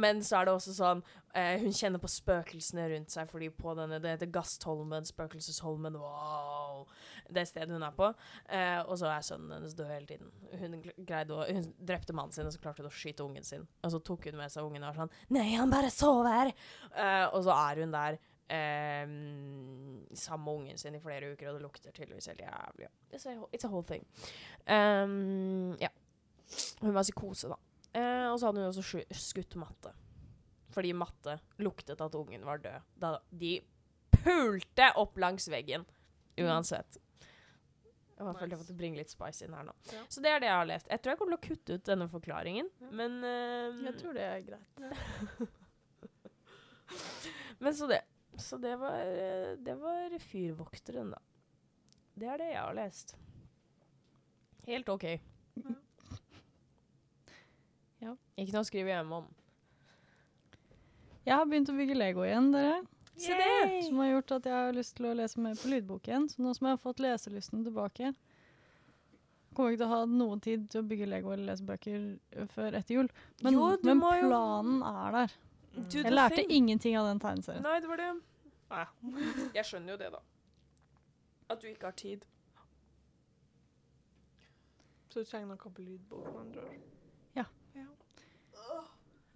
Men så er det også sånn eh, Hun kjenner på spøkelsene rundt seg, fordi på denne Det heter Gastholmen, Spøkelsesholmen, wow! Det stedet hun er på. Eh, og så er sønnen hennes død hele tiden. Hun, å, hun drepte mannen sin, og så klarte hun å skyte ungen sin. Og så tok hun med seg ungen og var sånn Nei, han bare sover! Eh, og så er hun der Um, sammen med ungen sin i flere uker, og det lukter tydeligvis helt jævlig. It's a, it's a whole thing. Um, ja. Hun var psykose, da. Eh, og så hadde hun også skutt Matte. Fordi Matte luktet at ungen var død. Da de pulte opp langs veggen. Uansett. Jeg har følt jeg måtte bringe litt spice inn her nå. Ja. Så det er det jeg har lest. Jeg tror jeg kommer til å kutte ut denne forklaringen, Ja. men eh, Jeg tror det er greit. Men så det. Så det var, eh, det var Fyrvokteren, da. Det er det jeg har lest. Helt OK. Ja. Ikke noe å skrive hjemme om. Jeg har begynt å bygge Lego igjen, dere. Se det! Som har gjort at jeg har lyst til å lese mer på lydbok igjen. Så nå som jeg har fått leselysten tilbake, kommer jeg ikke til å ha noen tid til å bygge Lego eller lese bøker før etter jul. Men, Jo, men planen jo- er der. Du- Jeg lærte thing. ingenting av den tegneserien. Nei, det var det. Nei. Jeg skjønner jo det, da. At du ikke har tid. Så du trenger noe på lydbok, med andre ord.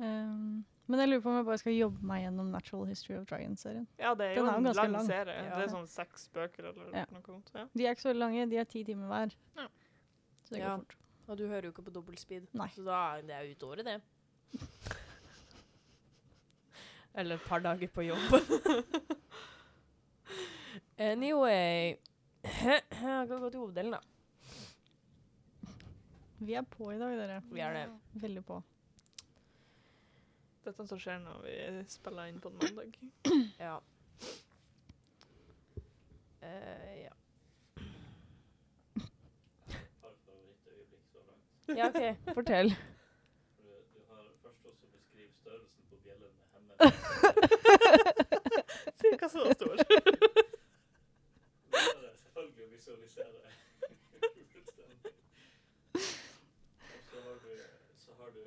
Um, men jeg lurer på om jeg bare skal jobbe meg gjennom Natural History of Dragons-serien. Ja, det er Den jo er en lang, lang. serie. Ja. Det er sånn seks bøker eller Ja. noe. Ja. De er ikke så lange, de er ti timer hver. Ja. Så det går Ja. fort. Og du hører jo ikke på dobbeltspeed. Nei. Så da er det ut året, det. Eller et par dager på jobb. anyway Jeg kan gå til hoveddelen, da. Vi er på i dag, dere. Vi er det. Veldig på. Dette som skjer når vi spiller inn på en mandag. Ja. Uh, ja. har favorittøyeblikk så langt. ja, OK. Fortell. Du, du har først også beskrevet størrelsen på bjellen med hemmelig. Cirka så stor. Det selvfølgelig visualisere. Så har du, så har du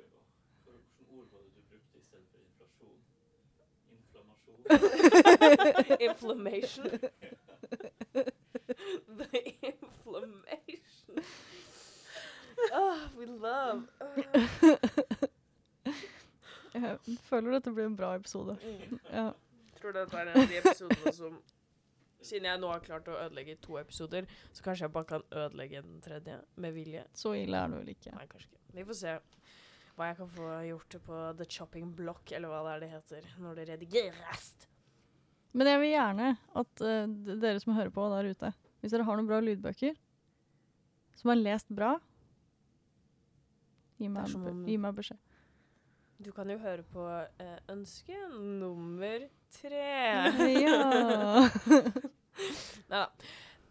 Hvilket ord var det du brukte i stedet for inflasjon? Inflammasjon? Inflammation. The inflammation. Oh, we love. Jeg føler dette blir en bra episode. Mm. Ja. Jeg tror dette er en av de episodene som Siden jeg nå har klart å ødelegge to episoder, så kanskje jeg bare kan ødelegge den tredje med vilje. Så ille er det vel ikke. Nei, kanskje ikke. Vi får se hva jeg kan få gjort på the chopping block, eller hva det er det heter, når det redigeres. Men jeg vil gjerne at uh, dere som hører på der ute, hvis dere har noen bra lydbøker som er lest bra, gi meg, om- gi meg beskjed. Du kan jo høre på uh, ønske nummer tre. ja. Neida.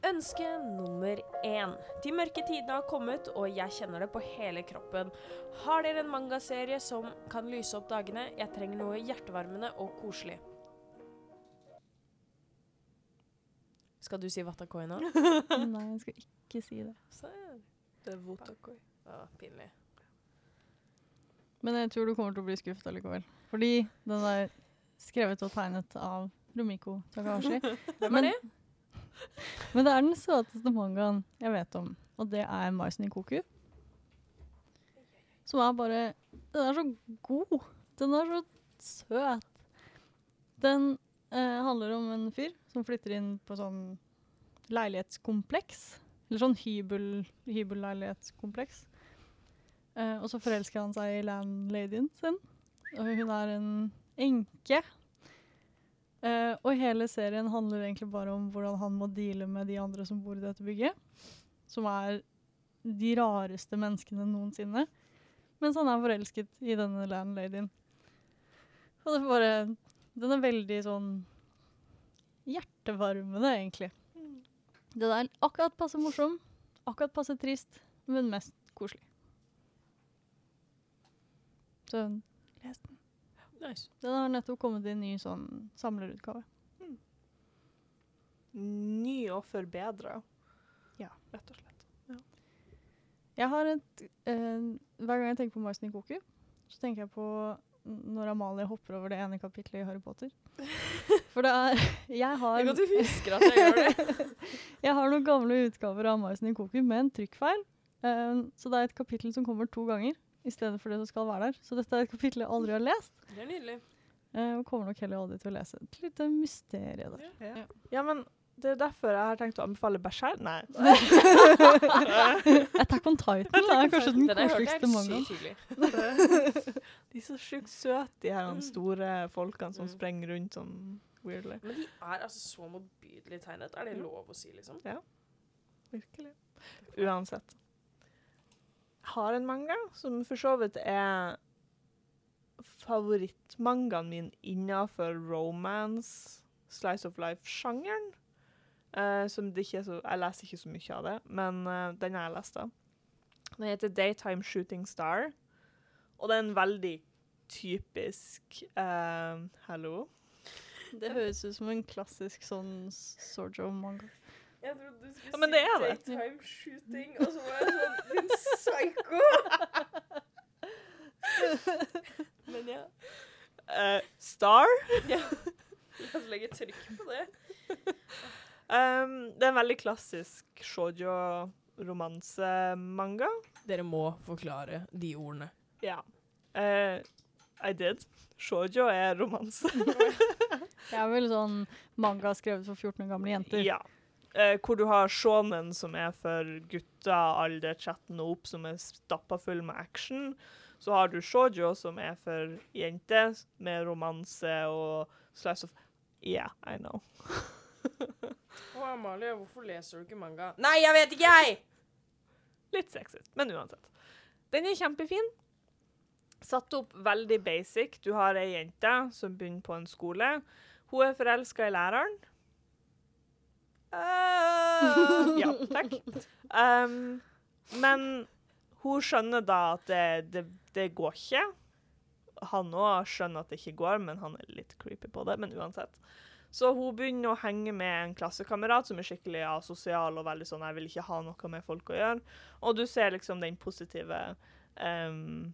Ønske nummer én. De mørke tidene har kommet, og jeg kjenner det på hele kroppen. Har dere en mangaserie som kan lyse opp dagene? Jeg trenger noe hjertevarmende og koselig. Skal du si Watakoi nå? Nei, jeg skal ikke si det. Det er Votakoi. Ja, pinlig. Men jeg tror du kommer til å bli skuffet allikevel. Fordi den er skrevet og tegnet av Romiko Takahashi. Hvem er det? Men det er den søteste mangaen jeg vet om, og det er Maisen Koku. Som er bare Den er så god. Den er så søt. Den eh, handler om en fyr som flytter inn på sånn leilighetskompleks. Eller sånn hybel, hybelleilighetskompleks. Eh, og så forelsker han seg i landladyen sin. Og hun er en enke. Eh, og hele serien handler egentlig bare om hvordan han må deale med de andre som bor i dette bygget. Som er de rareste menneskene noensinne. Mens han er forelsket i denne landladyen. Og det er bare Den er veldig sånn hjertevarmende, egentlig. Den er akkurat passe morsom, akkurat passe trist, men mest koselig. Så les den. Nice. Den har nettopp kommet i en ny sånn samlerutgave. Ny og forbedra. Ja. Rett og slett. Jeg har et eh, Hver gang jeg tenker på Maisen Koku, så tenker jeg på når Amalie hopper over det ene kapitlet i Harry Potter. For det er Jeg har, Jeg, du husker at jeg gjør det. jeg har noen gamle utgaver av Maisen Koku med en trykkfeil. Eh, så det er et kapittel som kommer to ganger i stedet for det som skal være der. Så dette er et kapittel jeg aldri har lest. Det er nydelig. eh, og kommer nok heller aldri til å lese. Et lite mysterium der. Ja. ja, men det er derfor jeg har tenkt å anbefale Berserk. Nei. Attack on Titan er kanskje den Den jeg koseligste mangaen. De er så sjukt søte, de her Mm. store folkene som Mm. sprenger rundt sånn weirdly. Men de er altså så motbydelig tegnet. Er det lov å si, liksom? Ja. Virkelig. Uansett. Har en manga som for så vidt er favorittmangaen min innafor romance, slice of life-sjangeren. Uh, som det ikke er så Jeg leser ikke så mye av det, men uh, den har jeg lest av. Den heter Daytime Shooting Star, og det er en veldig typisk Hallo? Det høres ut som en klassisk sånn Sorjo-manga. Jeg trodde du skulle Ja, men det er det. daytime shooting, og så var jeg sånn Din psycho! Men ja. Uh, Star? ja. La oss legge trykk på det. Um, det er en veldig klassisk shoujo-romansemanga. Dere må forklare de ordene. Ja. Uh, I did. Shoujo er romanse. Det er vel sånn manga skrevet for 14 år gamle jenter. ja. Eh, hvor du har shonen, som er for gutter alder 13 og opp, som er stappa full med action. Så har du shoujo, som er for jenter, med romanse og slice of Yeah, I know. Å, Amalie, hvorfor leser du ikke manga? Nei, jeg vet ikke, jeg! Litt sexy, men uansett. Den er kjempefin. Satt opp veldig basic. Du har ei jente som begynner på en skole. Hun er forelska i læreren. Eh, ja, takk. Um, men hun skjønner da at det, det, det går ikke. Han òg skjønner at det ikke går, men han er litt creepy på det. Men uansett. Så hun begynner å henge med en klassekamerat som er skikkelig asosial og veldig sånn 'jeg vil ikke ha noe med folk å gjøre'. Og du ser liksom den positive um,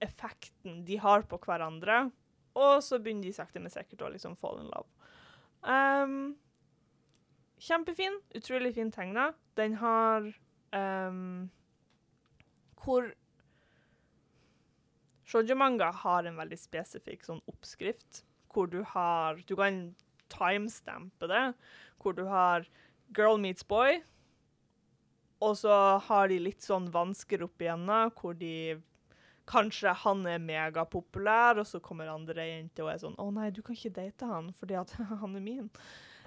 effekten de har på hverandre. Og så begynner de sakte, men sikkert å liksom fall in love. Em, kjempefin. Utrolig fin tegna. Den har um, Hvor Shoujo-manga har en veldig spesifikk sånn oppskrift, hvor du har Du kan timestampe det, hvor du har girl meets boy, og så har de litt sånn vansker opp igjennom, hvor de Kanskje han er megapopulær, og så kommer andre jenter og er sånn 'Å nei, du kan ikke date han fordi han er min'.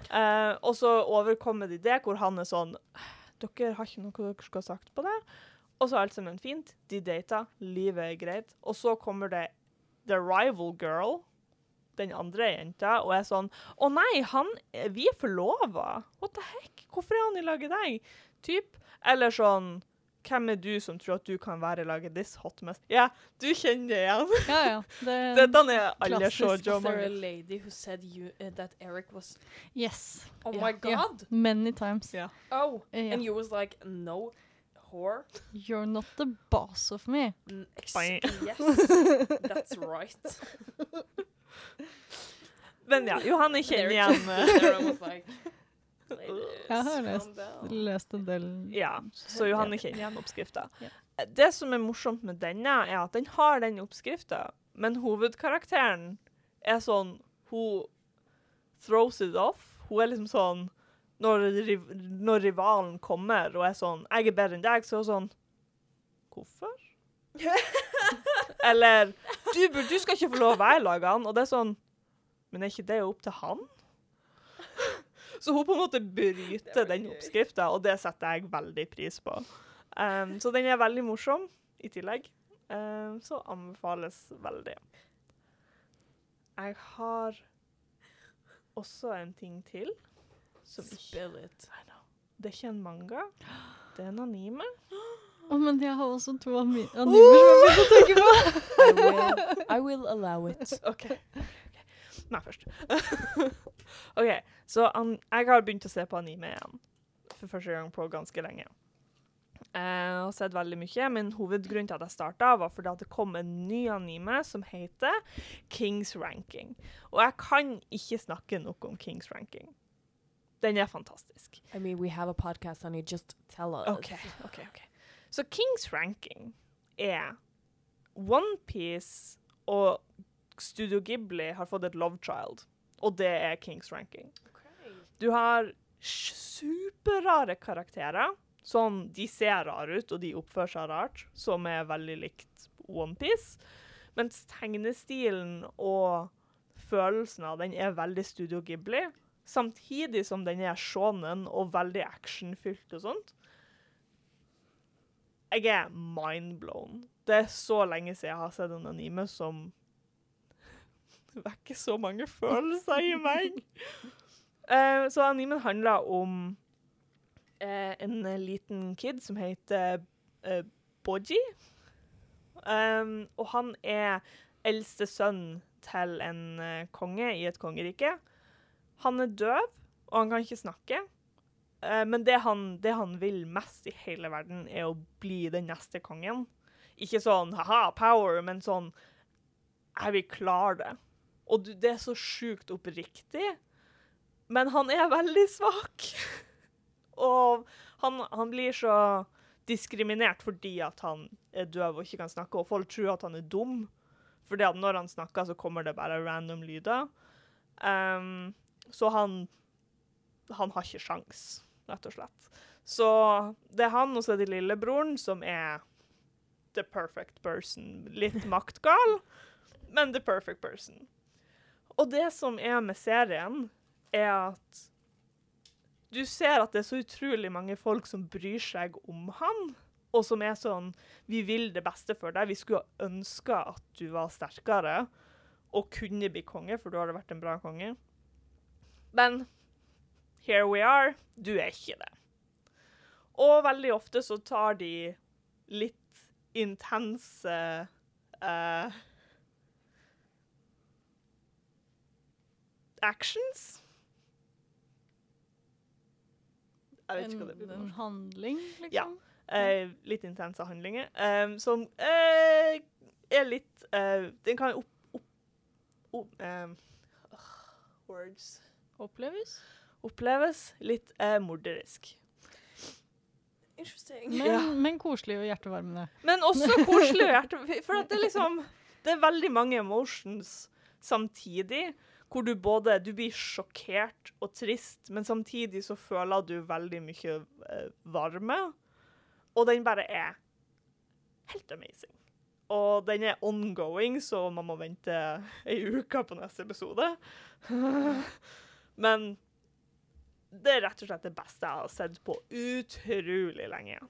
Eh, og så overkommer de det, hvor han er sånn 'Dere har ikke noe dere skal ha sagt på det?' Og så er alt sammen fint. De dater, livet er greit. Og så kommer det the rival girl, den andre jenta, og er sånn 'Å nei, han, vi er forlova. What the heck? Hvorfor er han i lag med deg?' Typ. Eller sånn 'Hvem er du som tror at du kan være laget this hot mess?' Ja, du kjenner det igjen. Ja, ja. Det, Dette er alle shoujo Was there a lady who said you, uh, that Eric was yes. Oh yeah. my god. god! Many times. Oh, and you was like, no, whore. You're not the boss of me. Mm, yes, that's right. Men ja, Johanne kjenner There igjen Jeg har lest, lest en del Ja, så Johanne kjenner igjen oppskrifta. Det som er morsomt med denne, er at den har den oppskrifta, men hovedkarakteren er sånn Hun throws it off. Hun er liksom sånn Når, riv når rivalen kommer og er sånn 'Jeg er bedre enn deg', så er hun sånn Hvorfor? Eller du, 'Du skal ikke få lov å være i lagene. og det er sånn Men er ikke det opp til han? Så hun på en måte bryter den oppskrifta, og det setter jeg veldig pris på. Um, så den er veldig morsom i tillegg. Um, så anbefales veldig. Jeg har også en ting til. Som Spill it. I know. Det er ikke en manga. Det er en anime. Å, men jeg har også to animer som jeg begynte å tenke på. I will, I will allow it. OK. Meg først. OK, så an jeg har begynt å se på anime igjen. For første gang på ganske lenge. Jeg har sett veldig mye, men hovedgrunnen til at jeg starta, var fordi at det kom en ny anime som heter Kings Ranking. Og jeg kan ikke snakke noe om Kings Ranking. Den er fantastisk. I mean, we have a podcast, honey. Just tell us. OK, OK. ok. Så Kings Ranking er Onepiece og Studio Ghibli har fått et love child, og det er Kings Ranking. Du har superrare karakterer. Sånn, de ser rare ut, og de oppfører seg rart, som er veldig likt Onepiece. Mens tegnestilen og følelsen av den er veldig Studio Ghibli. Samtidig som den er shonen og veldig actionfylt og sånt. Jeg er mindblown. Det er så lenge siden jeg har sett en anime som vekker så mange følelser i meg. Uh, så animen handler om uh, en liten kid som heter uh, Boji. Um, og han er eldste sønn til en konge i et kongerike. Han er døv, og han kan ikke snakke. Men det han, det han vil mest i hele verden, er å bli den neste kongen. Ikke sånn haha, power, men sånn Jeg vil klare det. Og du, det er så sjukt oppriktig. Men han er veldig svak. og han, han blir så diskriminert fordi at han er døv og ikke kan snakke, og folk tror at han er dum. Fordi at når han snakker, så kommer det bare random lyder. Um, så han Han har ikke sjans, rett og slett. Så det er han, og så er det lillebroren, som er the perfect person. Litt maktgal, men the perfect person. Og det som er med serien, er at du ser at det er så utrolig mange folk som bryr seg om han. og som er sånn Vi vil det beste for deg. Vi skulle ønske at du var sterkere og kunne bli konge, for du hadde vært en bra konge. Men here we are. Du er ikke det. Og veldig ofte så tar de litt intense eh, actions. Jeg vet ikke hva det blir. En, handling, liksom? Ja. Eh, litt intense handlinger. eh, som eh, er litt eh, Den kan opp... opp, opp eh, words Oppleves? Oppleves litt eh, morderisk. Interesting. Men, Ja. men koselig og hjertevarmende. Men også koselig og hjertevarmende. For at det er liksom Det er veldig mange emotions samtidig. Hvor du både du blir sjokkert og trist, men samtidig så føler du veldig mye eh, varme. Og den bare er helt amazing. Og den er ongoing, så man må vente ei uke på neste episode. men det er rett og slett det beste jeg har sett på utrolig lenge.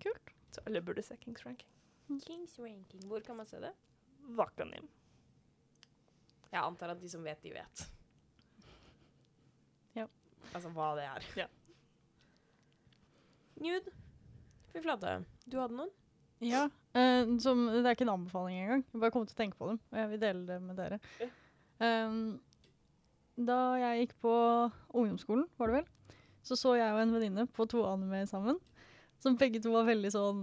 Kult. Så alle burde se Kings Ranking. Kings ranking. Hvor kan man se det? Vakanim. Jeg antar at de som vet, de vet. Ja. Altså hva det er. Ja. Nude. Fy flate. Du hadde noen? Ja. Uh, som, det er ikke en anbefaling engang. Jeg bare kom til å tenke på dem, og jeg vil dele det med dere. Um, da jeg gikk på ungdomsskolen, var det vel, så så jeg og en venninne på to anime sammen. Som begge to var veldig sånn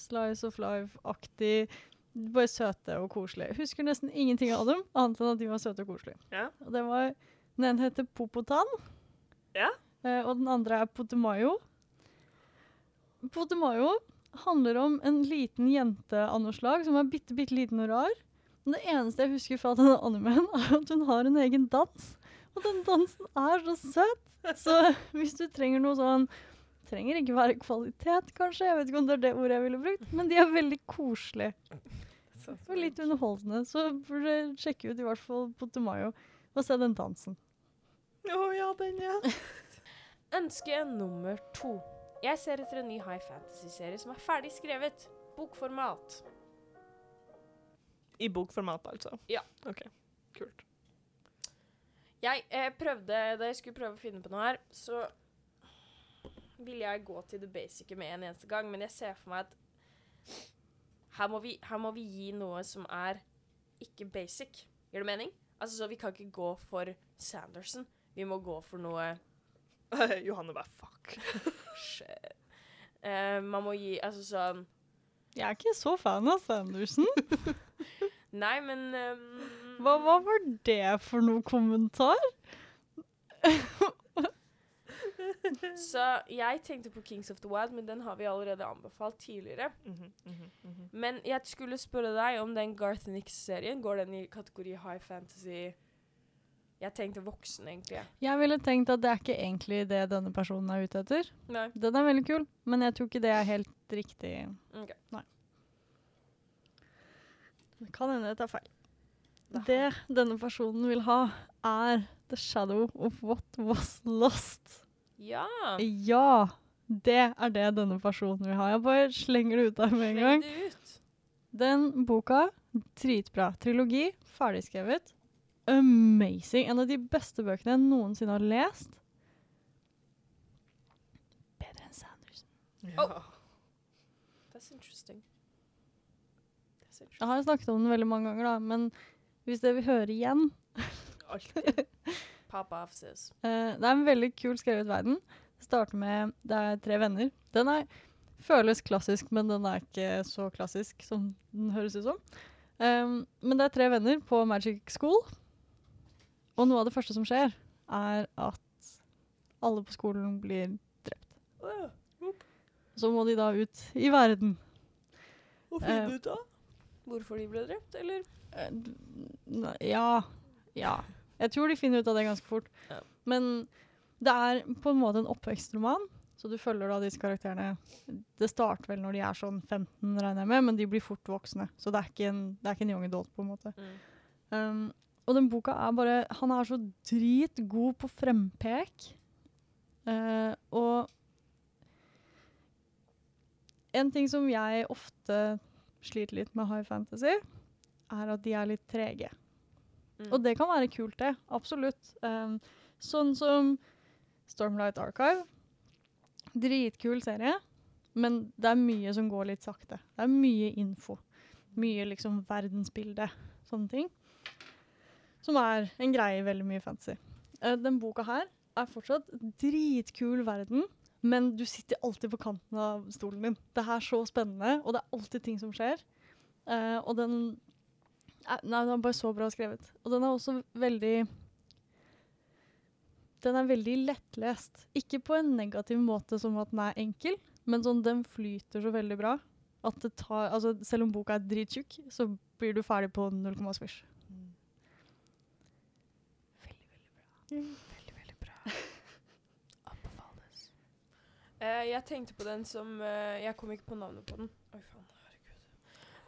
Slice of Life-aktig. Bare søte og koselige. Jeg husker nesten ingenting av dem, annet enn at de var søte og koselige. Ja. Og det var, Den ene heter Popotan, Ja. eh, og den andre er Potemayo. Potemayo handler om en liten jente av noe slag som er bitte, bitte liten og rar. Men det eneste jeg husker fra denne animen, er at hun har en egen dans. Og den dansen er så søt! Så hvis du trenger noe sånn Trenger ikke være kvalitet, kanskje. Jeg vet ikke om det er det ordet jeg ville brukt, men de er veldig koselige. Og litt underholdende. Så burde du sjekke ut i hvert fall Potemayo og se den dansen. Å ja, den, ja. Ønske nummer to. Jeg ser etter en ny high fantasy-serie som er ferdig skrevet. Bokformat. I bokformat, altså. Ja. OK. Kult. Jeg eh, prøvde, Da jeg skulle prøve å finne på noe her, så ville jeg gå til det basice med en eneste gang, men jeg ser for meg at her må vi, her må vi gi noe som er ikke basic. Gir det mening? Altså, så Vi kan ikke gå for Sanderson. Vi må gå for noe Johanne bare fuck. Shit. Uh, man må gi Altså sånn Jeg er ikke så fan av Sanderson. Nei, men um, Hva, hva var det for noe kommentar? Så jeg tenkte på Kings of the Wild, men den har vi allerede anbefalt tidligere. Mhm, mhm, mhm. Men jeg skulle spørre deg om den Garth Nix-serien. Går den i kategori high fantasy? Jeg tenkte voksen, egentlig. Jeg ville tenkt at det er ikke egentlig det denne personen er ute etter. Nei. Den er veldig kul, men jeg tror ikke det er helt riktig. Ok. Det kan hende jeg tar feil. Det denne personen vil ha, er The Shadow of What Was Lost. Ja. Ja, det er det denne personen vil ha. Jeg bare slenger det ut der med en Sleng gang. det ut. Den boka, dritbra. Trilogi, ferdigskrevet. Amazing. En av de beste bøkene jeg noensinne har lest. Bedre enn Sanderson. Ja. That's interesting. That's Jeg har snakket om den veldig mange ganger, da, men hvis dere vil høre igjen Alltid. Papa sis. Uh, Det er en veldig kul skrevet verden. Det starter med Det er tre venner. Den er, føles klassisk, men den er ikke så klassisk som den høres ut som. Um, men det er tre venner på Magic School. Og noe av det første som skjer, er at alle på skolen blir drept. Så må de da ut i verden. Og finne du ut av? Hvorfor de ble drept, eller? Uh, Ja. Ja. Jeg tror de finner ut av det ganske fort. Ja. Men det er på en måte en oppvekstroman, så du følger da disse karakterene Det starter vel når de er sånn 15, regner jeg med, men de blir fort voksne. Så det er ikke en, det er ikke en young adult, på en måte. Mm. Um, og den boka er bare Han er så dritgod på frempek. Uh, og en ting som jeg ofte sliter litt med high fantasy, er at de er litt trege. Mm. Og det kan være kult, det. Absolutt. Um, sånn som Stormlight Archive. Dritkul serie, men det er mye som går litt sakte. Det er mye info. Mye liksom verdensbilde, sånne ting. Som er en greie i veldig mye fantasy. Uh, den boka her er fortsatt dritkul verden, men du sitter alltid på kanten av stolen din. Det er så spennende, og det er alltid ting som skjer. Uh, og den eh, Nei, den er bare så bra skrevet. Og den er også veldig Den er veldig lettlest. Ikke på en negativ måte som at den er enkel, men sånn den flyter så veldig bra. At det tar, altså Selv om boka er drittjukk, så blir du ferdig på null komma svisj. Veldig, veldig bra. Veldig, veldig bra. Anbefales. uh, jeg tenkte på den som uh, Jeg kom ikke på navnet på den. Oi, faen.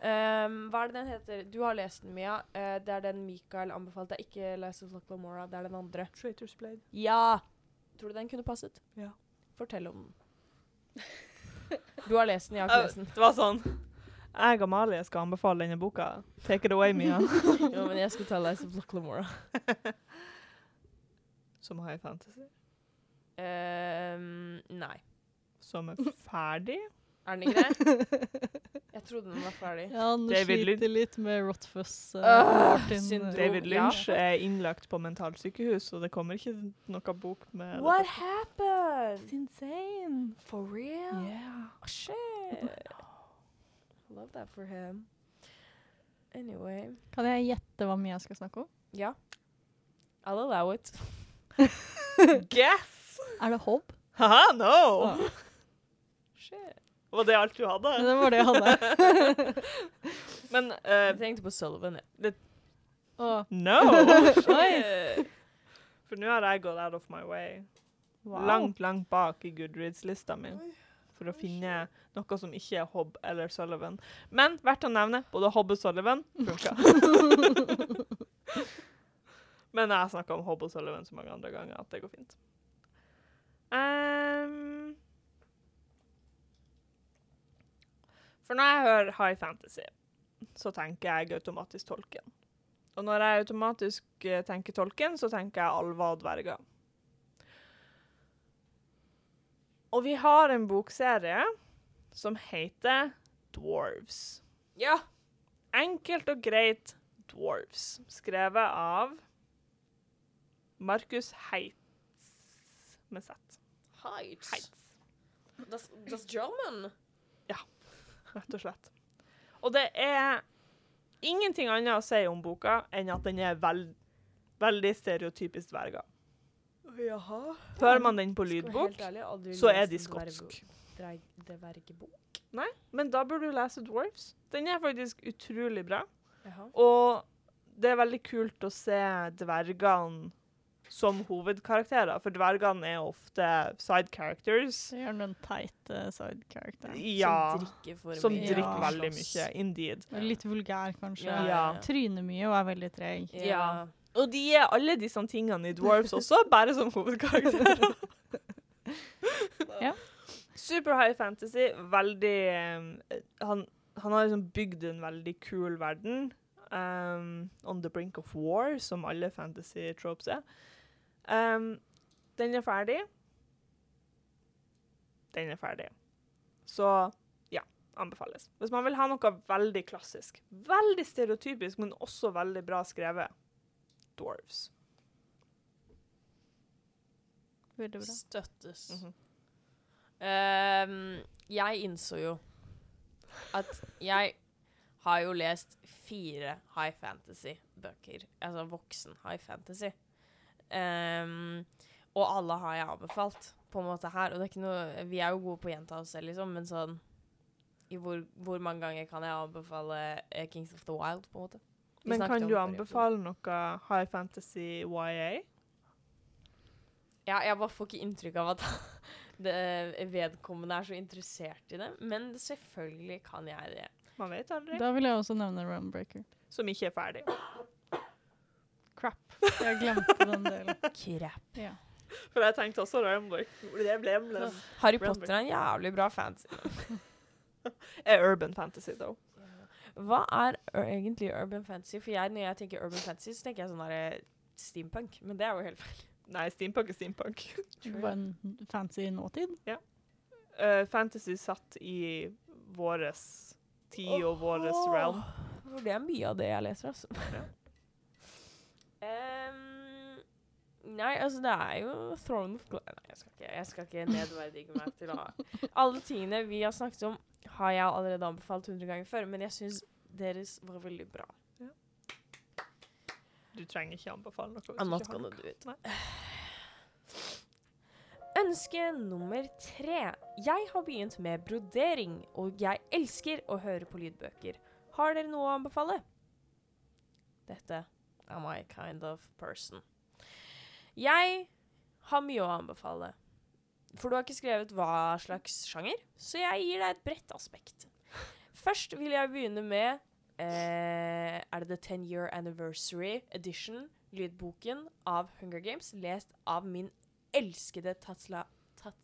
Ehm, hva er det den heter? Du har lest den, Mia. Uh, det er den Mikael anbefalte. Det er ikke Lies of Locklomora, det er den andre. Traitors Blade. Ja! Tror du den kunne passet? Ja. Fortell om den. Du har lest den, jeg har ikke lest den. Det var sånn Jeg og Amalie skal anbefale denne boka. Take it away, Mia. Jo, men jeg skulle ta Lies of Locklomora. Som high fantasy. Um, nei. Som er ferdig. Er den ikke det? Jeg trodde den var ferdig. Ja, han David sliter litt med Rotfuss. Uh, uh, David David Ja. Lynch er innlagt på mentalsykehus, og det kommer ikke noe bok med What happened? insane. For real? Yeah. Oh, shit. Love that for him. Anyway. Kan jeg gjette hva Mia skal snakke om? Ja. I'll allow it. Guess! Er det Hobb? Haha, no! Oh. Shit. Var det alt du hadde? Det var det jeg hadde. Men uh, Jeg tenkte på Sullivan. jeg. Oh. no! For nå har jeg gått out of my way. wow. Langt, langt bak i Goodreads-lista mi. For å finne noe som ikke er Hobb eller Sullivan. Men verdt å nevne, både Hobb og Sullivan funka. Men jeg har snakka om Hobb og Sullivan så mange andre ganger at det går fint. Ehm. For når jeg hører high fantasy, så tenker jeg automatisk tolken. Og når jeg automatisk eh, tenker tolken, så tenker jeg alver og dverger. Og vi har en bokserie som heter Dwarves. Ja. Enkelt og greit Dwarves. Skrevet av Markus Heitz med Z. Heitz. Heitz, Das, das German. Rett og slett. Og det er ingenting annet å si om boka enn at den er veld, veldig stereotypisk dverger. Jaha. Hører man den på lydbok, så er de skotsk. Dvergebok. Nei, men da burde du lese Dwarves. Den er faktisk utrolig bra. Jaha. Og det er veldig kult å se dvergene som hovedkarakterer, for dvergene er ofte side characters. De gjør den teite side-characteren. Ja, Som drikker for som mye. drikker Ja. veldig mye. Indeed. Litt vulgær, kanskje. Ja. Ja. Tryner mye og er veldig treg. Ja. Og de er alle disse tingene i Dwarves også, bare som hovedkarakterer. Ja. Super high fantasy, veldig eh, han, han har liksom bygd en veldig kul verden. Um, on the brink of war, som alle fantasy tropes er. Um, den er ferdig. Den er ferdig. Så ja, anbefales. Hvis man vil ha noe veldig klassisk, veldig stereotypisk, men også veldig bra skrevet, Dwarves. Veldig bra. Støttes. Mm -hmm. um, jeg innså jo at jeg har jo lest fire high fantasy-bøker. Altså voksen high fantasy. Ehm, og alle har jeg anbefalt, på en måte her. Og det er ikke noe Vi er jo gode på å gjenta oss selv, liksom, men sånn i hvor, hvor mange ganger kan jeg anbefale eh, Kings of the Wild, på en måte? Vi Men kan du anbefale noe high fantasy YA? Ja, jeg bare får ikke inntrykk av at det vedkommende er så interessert i det. Men selvfølgelig kan jeg det. Man vet aldri. Da vil jeg også nevne Runbreaker. Som ikke er ferdig. Crap. Jeg glemte den delen. Crap. Ja. For jeg tenkte også Ramboy. Det ble ble. Harry Potter er en jævlig bra fantasy. Er urban fantasy, though. Hva er egentlig urban fantasy? For jeg, når jeg tenker urban fantasy, så tenker jeg sånn derre steampunk. Men det er jo helt feil. Nei, steampunk er steampunk. Bare en fancy nåtid. Eh, fantasy satt i våres tid og våres realm. For det er mye av det jeg leser, altså. Ja. Em, nei, altså det er jo Throne of Glass Nei, jeg skal ikke, jeg skal ikke nedverdige meg til å Alle tingene vi har snakket om, har jeg allerede anbefalt 100 ganger før, men jeg syns deres var veldig bra. Du trenger ikke anbefale noe. I'm du not gonna do it. Nei. Ønske nummer tre. Jeg har begynt med brodering, og jeg elsker å høre på lydbøker. Har dere noe å anbefale? Dette er I kind of person. Jeg har mye å anbefale. For du har ikke skrevet hva slags sjanger, så jeg gir deg et bredt aspekt. Først vil jeg begynne med eh, Er det The 10 Year Anniversary Edition, lydboken av Hunger Games, lest av min elskede Tatsla, Tat,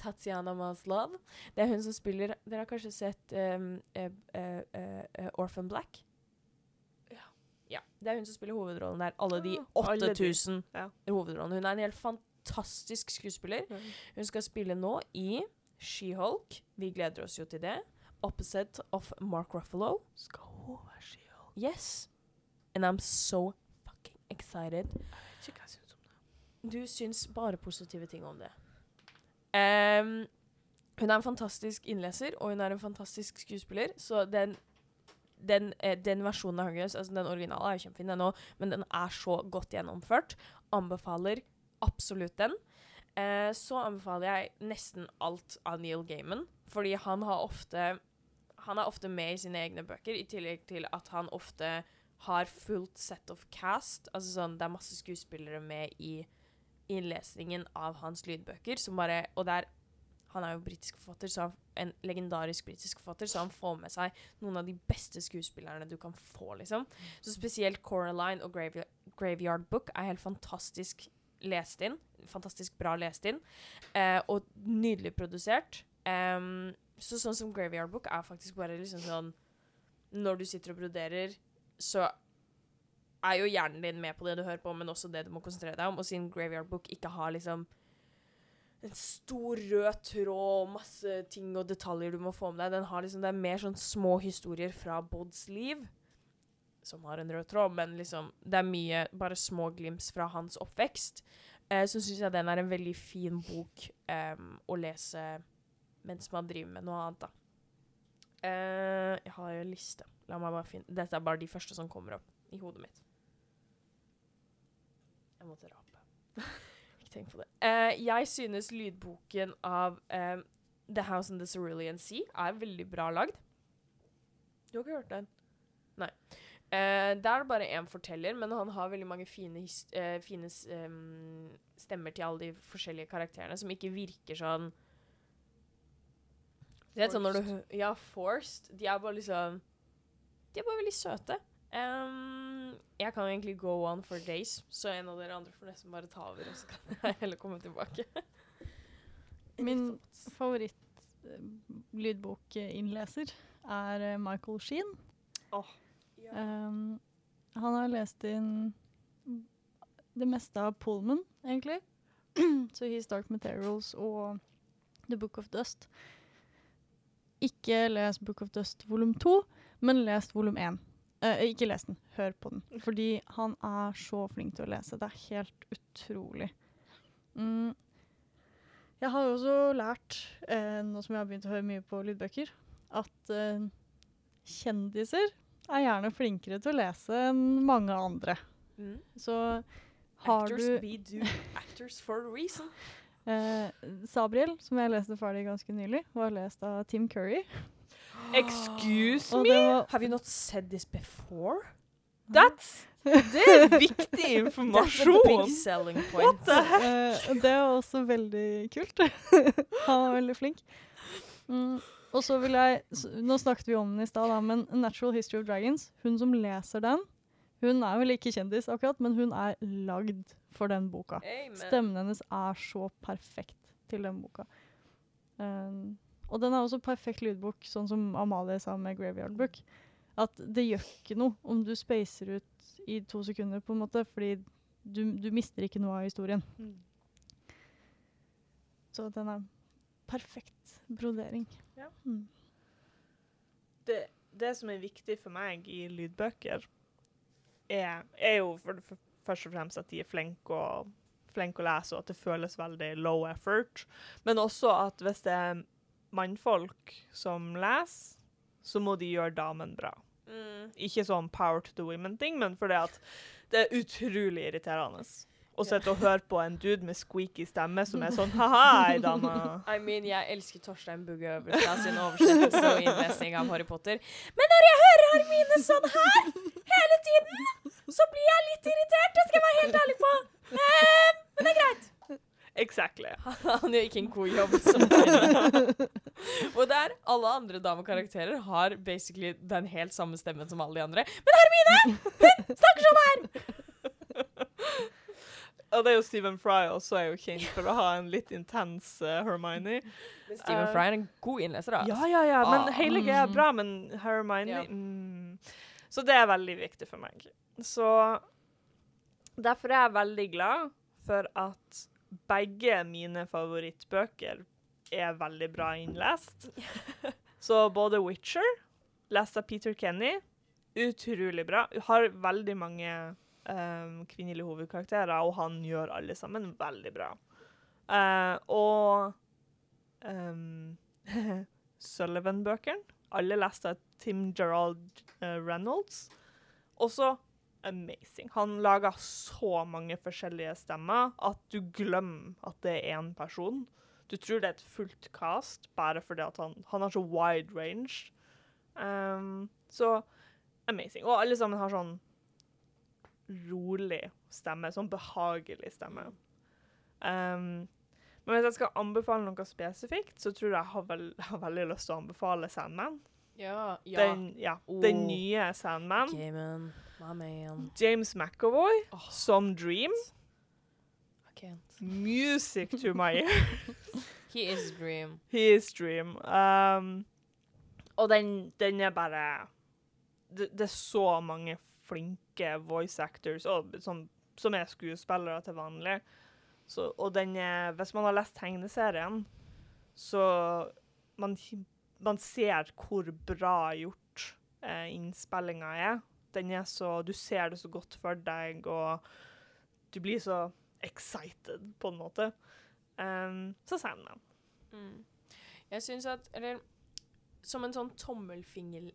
Tatiana Maslov. Det er hun som spiller Dere har kanskje sett um, uh, uh, uh, Orphan Black? Ja. Det er hun som spiller hovedrollen der. Alle de Ah, alle de. 8000 Ja. hovedrollene. Hun er en helt fantastisk skuespiller. Hun skal spille nå i She-Hulk. Vi gleder oss jo til det. Opposite of Mark Ruffalo. Skal hun være She-Hulk? Yes. And I'm so fucking excited. Ikke hva jeg synes om det. Du syns bare positive ting om det. Um, hun er en fantastisk innleser, og hun er en fantastisk skuespiller, så den den, eh, den versjonen av Hunger Games, altså den originale er kjempefin, den òg, men den er så godt gjennomført. Anbefaler absolutt den. Eh, så anbefaler jeg nesten alt av Neil Gaiman, fordi han har ofte Han er ofte med i sine egne bøker, i tillegg til at han ofte har fullt set of cast. Altså sånn, det er masse skuespillere med i innlesningen av hans lydbøker, bare Og det er Han er jo britisk forfatter, så han, en legendarisk britisk forfatter, så han får med seg noen av de beste skuespillerne du kan få, liksom. Så spesielt Coraline og Graveyard, Graveyard Book er helt fantastisk lest inn. Fantastisk bra lest inn. Eh, og nydelig produsert. Um, så sånn som Graveyard Book er faktisk bare liksom sånn Når du sitter og broderer, så er jo hjernen din med på det du hører på, men også det du må konsentrere deg om. Og siden Graveyard Book ikke har liksom en stor rød tråd og masse ting og detaljer du må få med deg, den har liksom, det er mer sånn små historier fra Bods liv, som har en rød tråd, men liksom, det er mye bare små glimps fra hans oppvekst. Eh, så syns jeg den er en veldig fin bok eh, å lese mens man driver med noe annet, da. Eh, jeg har jo en liste. La meg bare finne Dette er bare de første som kommer opp i hodet mitt. Jeg måtte rape. Ikke tenk på det. Uh, jeg synes lydboken av um, The House in the Cerulean Sea er veldig bra lagd. Du har ikke hørt den? Nei. Uh, der er det bare én forteller, men han har veldig mange fine, eh, fine um, stemmer til alle de forskjellige karakterene, som ikke virker sånn Forced. sånn du Ja, forced. De er bare liksom De er bare veldig søte. Um, jeg kan egentlig go on for days, så en av dere andre får nesten bare ta over. Og så kan jeg heller komme tilbake. Min favoritt-lydbokinnleser er eh, Michael Sheen. Oh, ja. um, han har lest inn det meste av Pullman, egentlig. så He's Dark Materials og The Book of Dust. Ikke les Book of Dust volum 2, men les volum 1. Uh, ikke les den, hør på den. Fordi han er så flink til å lese. Det er helt utrolig. Mm. Jeg har også lært, uh, nå som jeg har begynt å høre mye på lydbøker, at uh, kjendiser er gjerne flinkere til å lese enn mange andre. Mm. Så har Actors du Actors be do actors for a reason. Sabriel, som jeg leste ferdig ganske nylig, var lest av Tim Curry. Excuse me? var Have you not said this before? That's Det er viktig informasjon! That's a big point. selling point. heck? Uh, det er også veldig kult. Han var veldig flink. Mm, og så vil jeg Nå snakket vi om den i stad, men Natural History of Dragons, hun som leser den Hun er vel ikke kjendis akkurat, men hun er lagd for den boka. Amen. Stemmen hennes er så perfekt til den boka. Um, Og den er også perfekt lydbok, sånn som Amalie sa med Graveyard Book. At det gjør ikke noe om du spacer ut i to sekunder, på en måte, fordi du, du mister ikke noe av historien. Mm. Så den er perfekt brodering. Ja. Mm. det, det som er viktig for meg i lydbøker, er, er jo for, for, først og fremst at de er flinke å, flinke å lese, og at det føles veldig low effort. Men også at hvis det er mannfolk som leser, så må de gjøre damen bra. Mm. Ikke sånn power to the women-ting, men fordi at det er utrolig irriterende å sitte og høre på en dude med squeaky stemme som er sånn ha-ha, ei dame. I mean, jeg elsker Torstein Bugge Øverstad sin oversettelse og innlesning av Harry Potter. Men når jeg hører Hermine sånn her hele tiden, så blir jeg litt irritert. Det skal jeg være helt ærlig på. Eh, men det er greit. Exactly. Han gjør ikke en god jobb som kvinne. Og der alle andre damekarakterer har basically den helt samme stemmen som alle de andre. Men Hermine! Hun snakker sånn her! Og det er jo Stephen Fry også er jo kjent for å ha en litt intens uh, Hermione. Men Stephen uh, Fry er en god innleser, da. Ja, ja, ja, men Ah. hele greia er bra, men Hermione yeah. mm. Så det er veldig viktig for meg. Så derfor er jeg veldig glad for at begge mine favorittbøker er veldig bra innlest. Så både Witcher, lest av Peter Kenny, utrolig bra. Har veldig mange um, kvinnelige hovedkarakterer, og han gjør alle sammen veldig bra. Uh, og um, Sullivan-bøkene, alle lest av Tim Gerald uh, Reynolds. Også amazing. Han lager så mange forskjellige stemmer at du glemmer at det er én person. Du tror det er et fullt cast bare fordi han, han har så wide range. Um, så amazing. Og alle sammen har sånn rolig stemme, sånn behagelig stemme. Um, men hvis jeg skal anbefale noe spesifikt, så tror jeg jeg har, vel, jeg har veldig lyst til å anbefale Sandman. Ja. ja. Den, ja, den Oh. nye Sandman. Okay. James McAvoy oh. som Dream. Music to my ears. He is dream. He is Dream. Um, og den, den er bare det, det er så mange flinke voice actors og, som, som er skuespillere til vanlig. Så, og den er Hvis man har lest tegneserien, så man, man ser hvor bra gjort eh, innspillinga er. Den er så Du ser det så godt for deg, og du blir så excited, på en måte. Um, så Sandman. Mm. Jeg syns at Eller som en sånn tommelfinger...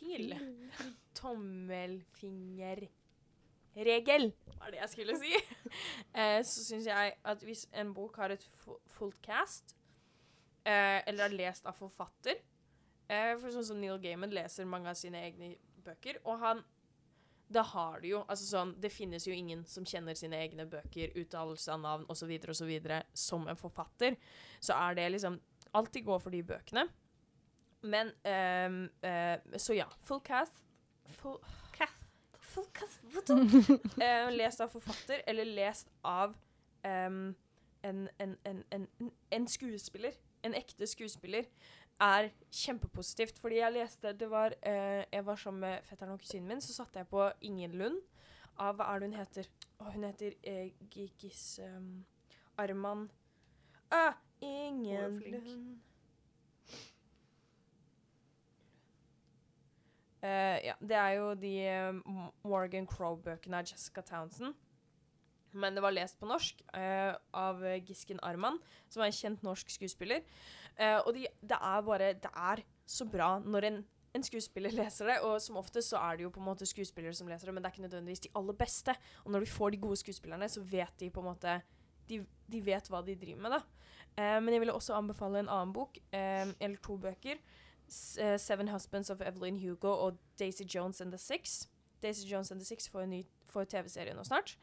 regel, Tommelfingerregel, var det jeg skulle si. eh, så syns jeg at hvis en bok har et fullt cast, eh, eller er lest av forfatter eh, For sånn som Neil Gaiman leser mange av sine egne bøker, og han da har du jo altså sånn, Det finnes jo ingen som kjenner sine egne bøker, uttalelse av navn osv. osv. som en forfatter. Så er det liksom Alltid gå for de bøkene. Men um, uh, Så ja. Full cast. Full cast. Full cast. Eh, lest av forfatter, eller lest av um, en, en, en, en, en skuespiller. En ekte skuespiller. Er kjempepositivt. Fordi jeg leste det var, eh, Jeg var sammen med fetteren og kusinen min, så satte jeg på Ingen Lund av Hva er det hun heter? Oh, hun heter eh, Gigis um, Arman ah, Ingen. Lund Eh, ja, det er jo de eh, Morgan Crow-bøkene av Jessica Townsend. Men det var lest på norsk eh, av eh, Gisken Arman, som er en kjent norsk skuespiller. Eh, og de, det er bare Det er så bra når en, en skuespiller leser det. Og som oftest så er det jo på en måte skuespillere som leser det, men det er ikke nødvendigvis de aller beste. Og når du får de gode skuespillerne, så vet de på en måte De, de vet hva de driver med, da. Uh, men jeg ville også anbefale en annen bok, uh, eller to bøker. Seven Husbands of Evelyn Hugo og Daisy Jones and the Six. Daisy Jones and the Six får ny får TV-serie nå snart.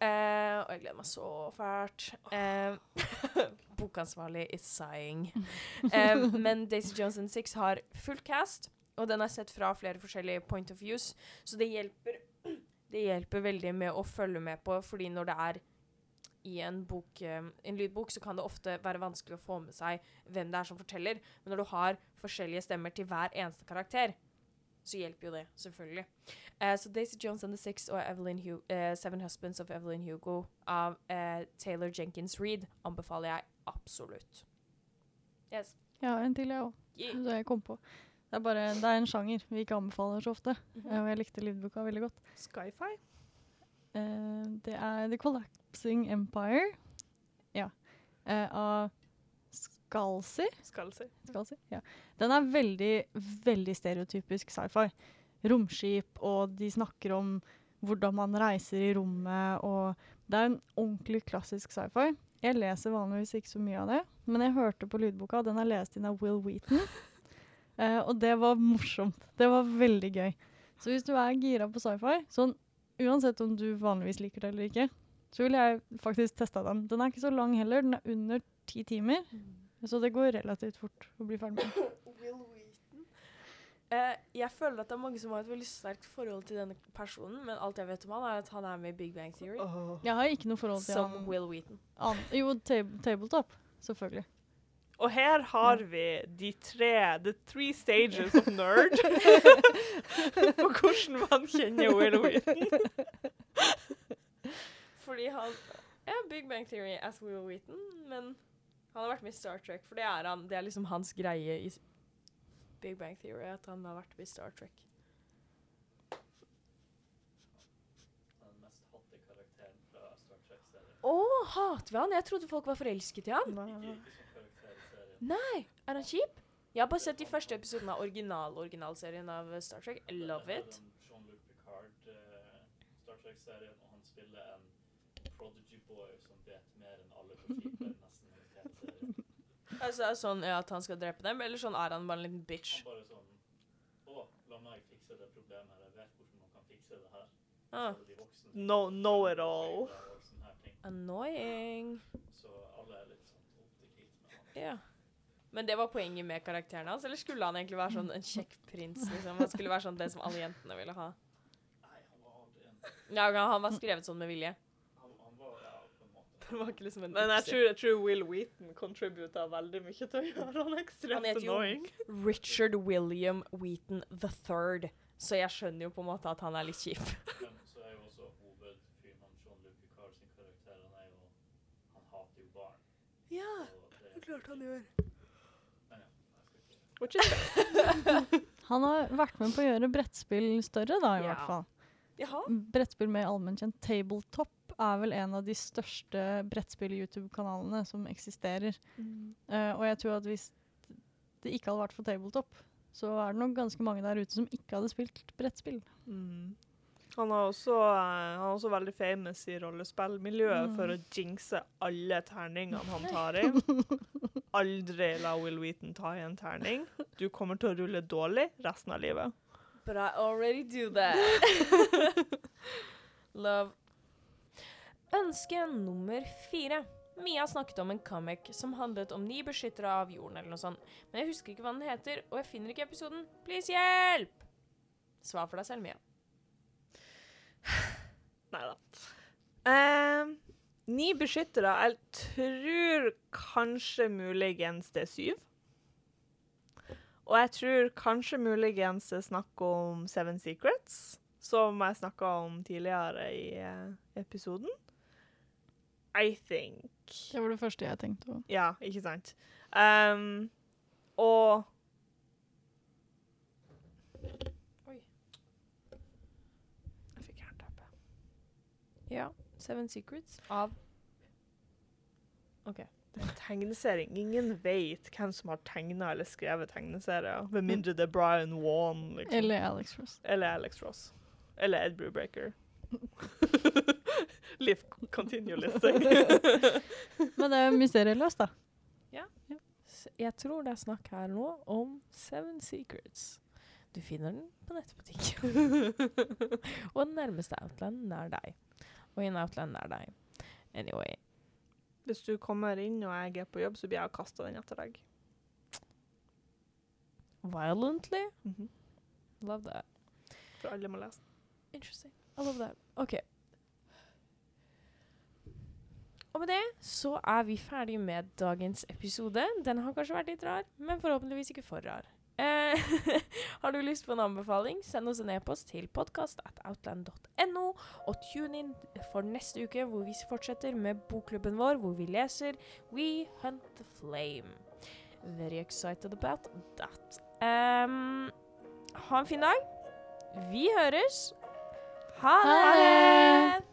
Eh, og jeg gleder meg så fælt. Eh, bokansvarlig is sighing. Eh, men Daisy Jones and Six har full cast, og den er sett fra flere forskjellige point of views, så det hjelper, det hjelper veldig med å følge med på, fordi når det er i en, bok, en lydbok så kan det ofte være vanskelig å få med seg hvem det er som forteller. Men når du har forskjellige stemmer til hver eneste karakter, så hjelper jo det, selvfølgelig. Uh, så Daisy Jones and the Six og Evelyn Hu eh, Seven Husbands of Evelyn Hugo av uh, Taylor Jenkins Reid anbefaler jeg absolutt. Yes. Ja, en til, jeg òg. Yeah. Så jeg kom på. Det er bare det er en sjanger vi ikke anbefaler så ofte. Eh, Og jeg likte lydboka veldig godt. Skyfi? Eh, det er The Collapsing Empire. Ja. Eh, av Scalzi. Skalsi. Skalsi Ja. Den er veldig, veldig stereotypisk sci-fi. Romskip, og de snakker om hvordan man reiser i rommet, og det er en ordentlig klassisk sci-fi. Jeg leser vanligvis ikke så mye av det, men jeg hørte på lydboka, den er lest inn av Will Wheaton. Eh, og det var morsomt. Det var veldig gøy. Så hvis du er gira på sci-fi, sånn uansett om du vanligvis liker det eller ikke, så vil jeg faktisk teste den. Den er ikke så lang heller, den er under ti timer, så det går relativt fort å bli ferdig med. Will Wheaton. Eh, jeg føler at det er mange som har et veldig sterkt forhold til denne personen, men alt jeg vet om han er at han er med i Big Bang Theory. Jeg har ikke noe forhold til Som han. Will Wheaton. An jo, tab tabletop, selvfølgelig. Og her har vi de tre The three stages of nerd. På hvordan man kjenner Will Wheaton. Fordi han er Big Bang Theory as Will Wheaton, men han har vært med i Star Trek, for det er, han, det er liksom hans greie i Big Bang Theory, at han har vært med i Star Trek. Den mest hotte karakteren fra Star Trek-serien. Å, hater vi han? Jeg trodde folk var forelsket i han. Ikke, ikke som karakter i serien. Nei, er han kjip? Jeg har bare sett de første episodene av original-originalserien av eh, Star Trek. I love it. Jean-Luc Picard eh, Star Trek-serien, og han spiller en prodigy boy som vet mer enn alle på skipet nesten i hele serien. Altså, sånn ja, at han skal drepe dem, eller sånn er han bare en liten bitch? Han bare sånn Å, la meg fikse det problemet her. Jeg vet hvordan man kan fikse det her. Ah, Så de voksne No- know it all. annoying. Så alle er litt sånn. Ja. Men det var poenget med karakteren hans, eller skulle han egentlig være sånn en kjekk prins? liksom? Han skulle være sånn det som alle jentene ville ha. Nei, han var aldri en Ja, han var skrevet sånn med vilje. Han, han var ja, på en måte. Det var ikke liksom en Men jeg tror, jeg tror Will Wheaton contributa veldig mye til å gjøre han Han ekstremt heter jo- annoying. Richard William Wheaton the Third. Så jeg skjønner jo på en måte at han er litt kjip. Så er jo også hovedfyren han Jean-Luc Picard sin karakter, han er jo Han hater jo barn. Ja, det det, klart han gjør. Han har vært med på å gjøre brettspill større, da, i Ja. hvert fall. Jaha. Brettspill med allmennkjent tabletop er vel en av de største brettspill-YouTube-kanalene som eksisterer. Eh, og jeg tror at hvis det ikke hadde vært for tabletop, så er det nok ganske mange der ute som ikke hadde spilt brettspill. mm. Han er også, eh, han er også veldig famous i rollespillmiljøet Mm. for å jinxe alle terningene han tar i. Aldri la Will Wheaton ta i en terning. Du kommer til å rulle dårlig resten av livet. But I already do that. Love. Ønske nummer fire. Mia snakket om en comic som handlet om ni beskyttere av jorden, eller noe sånt. Men jeg husker ikke hva den heter, og jeg finner ikke episoden. Please, hjelp! Svar for deg selv, Mia. Nei da. Eh, ni beskyttere. Jeg tror kanskje muligens det er syv. Og jeg tror kanskje muligens det er snakk om Seven Secrets, som jeg snakka om tidligere i eh, episoden. I think Det var det første jeg tenkte på. Ja, ikke sant. Um, og Oi. Jeg fikk jernteppe. Ja. Seven Secrets av OK. Det er en tegneserie. Ingen vet hvem som har tegna eller skrevet tegneserier, med mindre det er Brian Wan liksom. Eller Alex Ross. eller Alex Ross. Eller Ed Brubaker. Liv continue listing. Men det er mysterieløst, da. Ja. Jeg tror det er snakk her nå om Seven Secrets. Du finner den på nettbutikken. og den nærmeste Outland nær deg. Og i en Outland nær deg. Anyway. Hvis du kommer inn og jeg er på jobb, så blir jeg kasta den etter deg. Violently? Mhm. Love that. For alle må lese. Interesting. I love that. OK. Og med det så er vi ferdige med dagens episode. Den har kanskje vært litt rar, men forhåpentligvis ikke for rar. Eh, har du lyst på en anbefaling, send oss en e-post til podkast.outland.no, og tune inn for neste uke, hvor vi fortsetter med bokklubben vår, hvor vi leser We Hunt the Flame. Very excited about that. Um, ha en fin dag. Vi høres. Ha det! Ha det!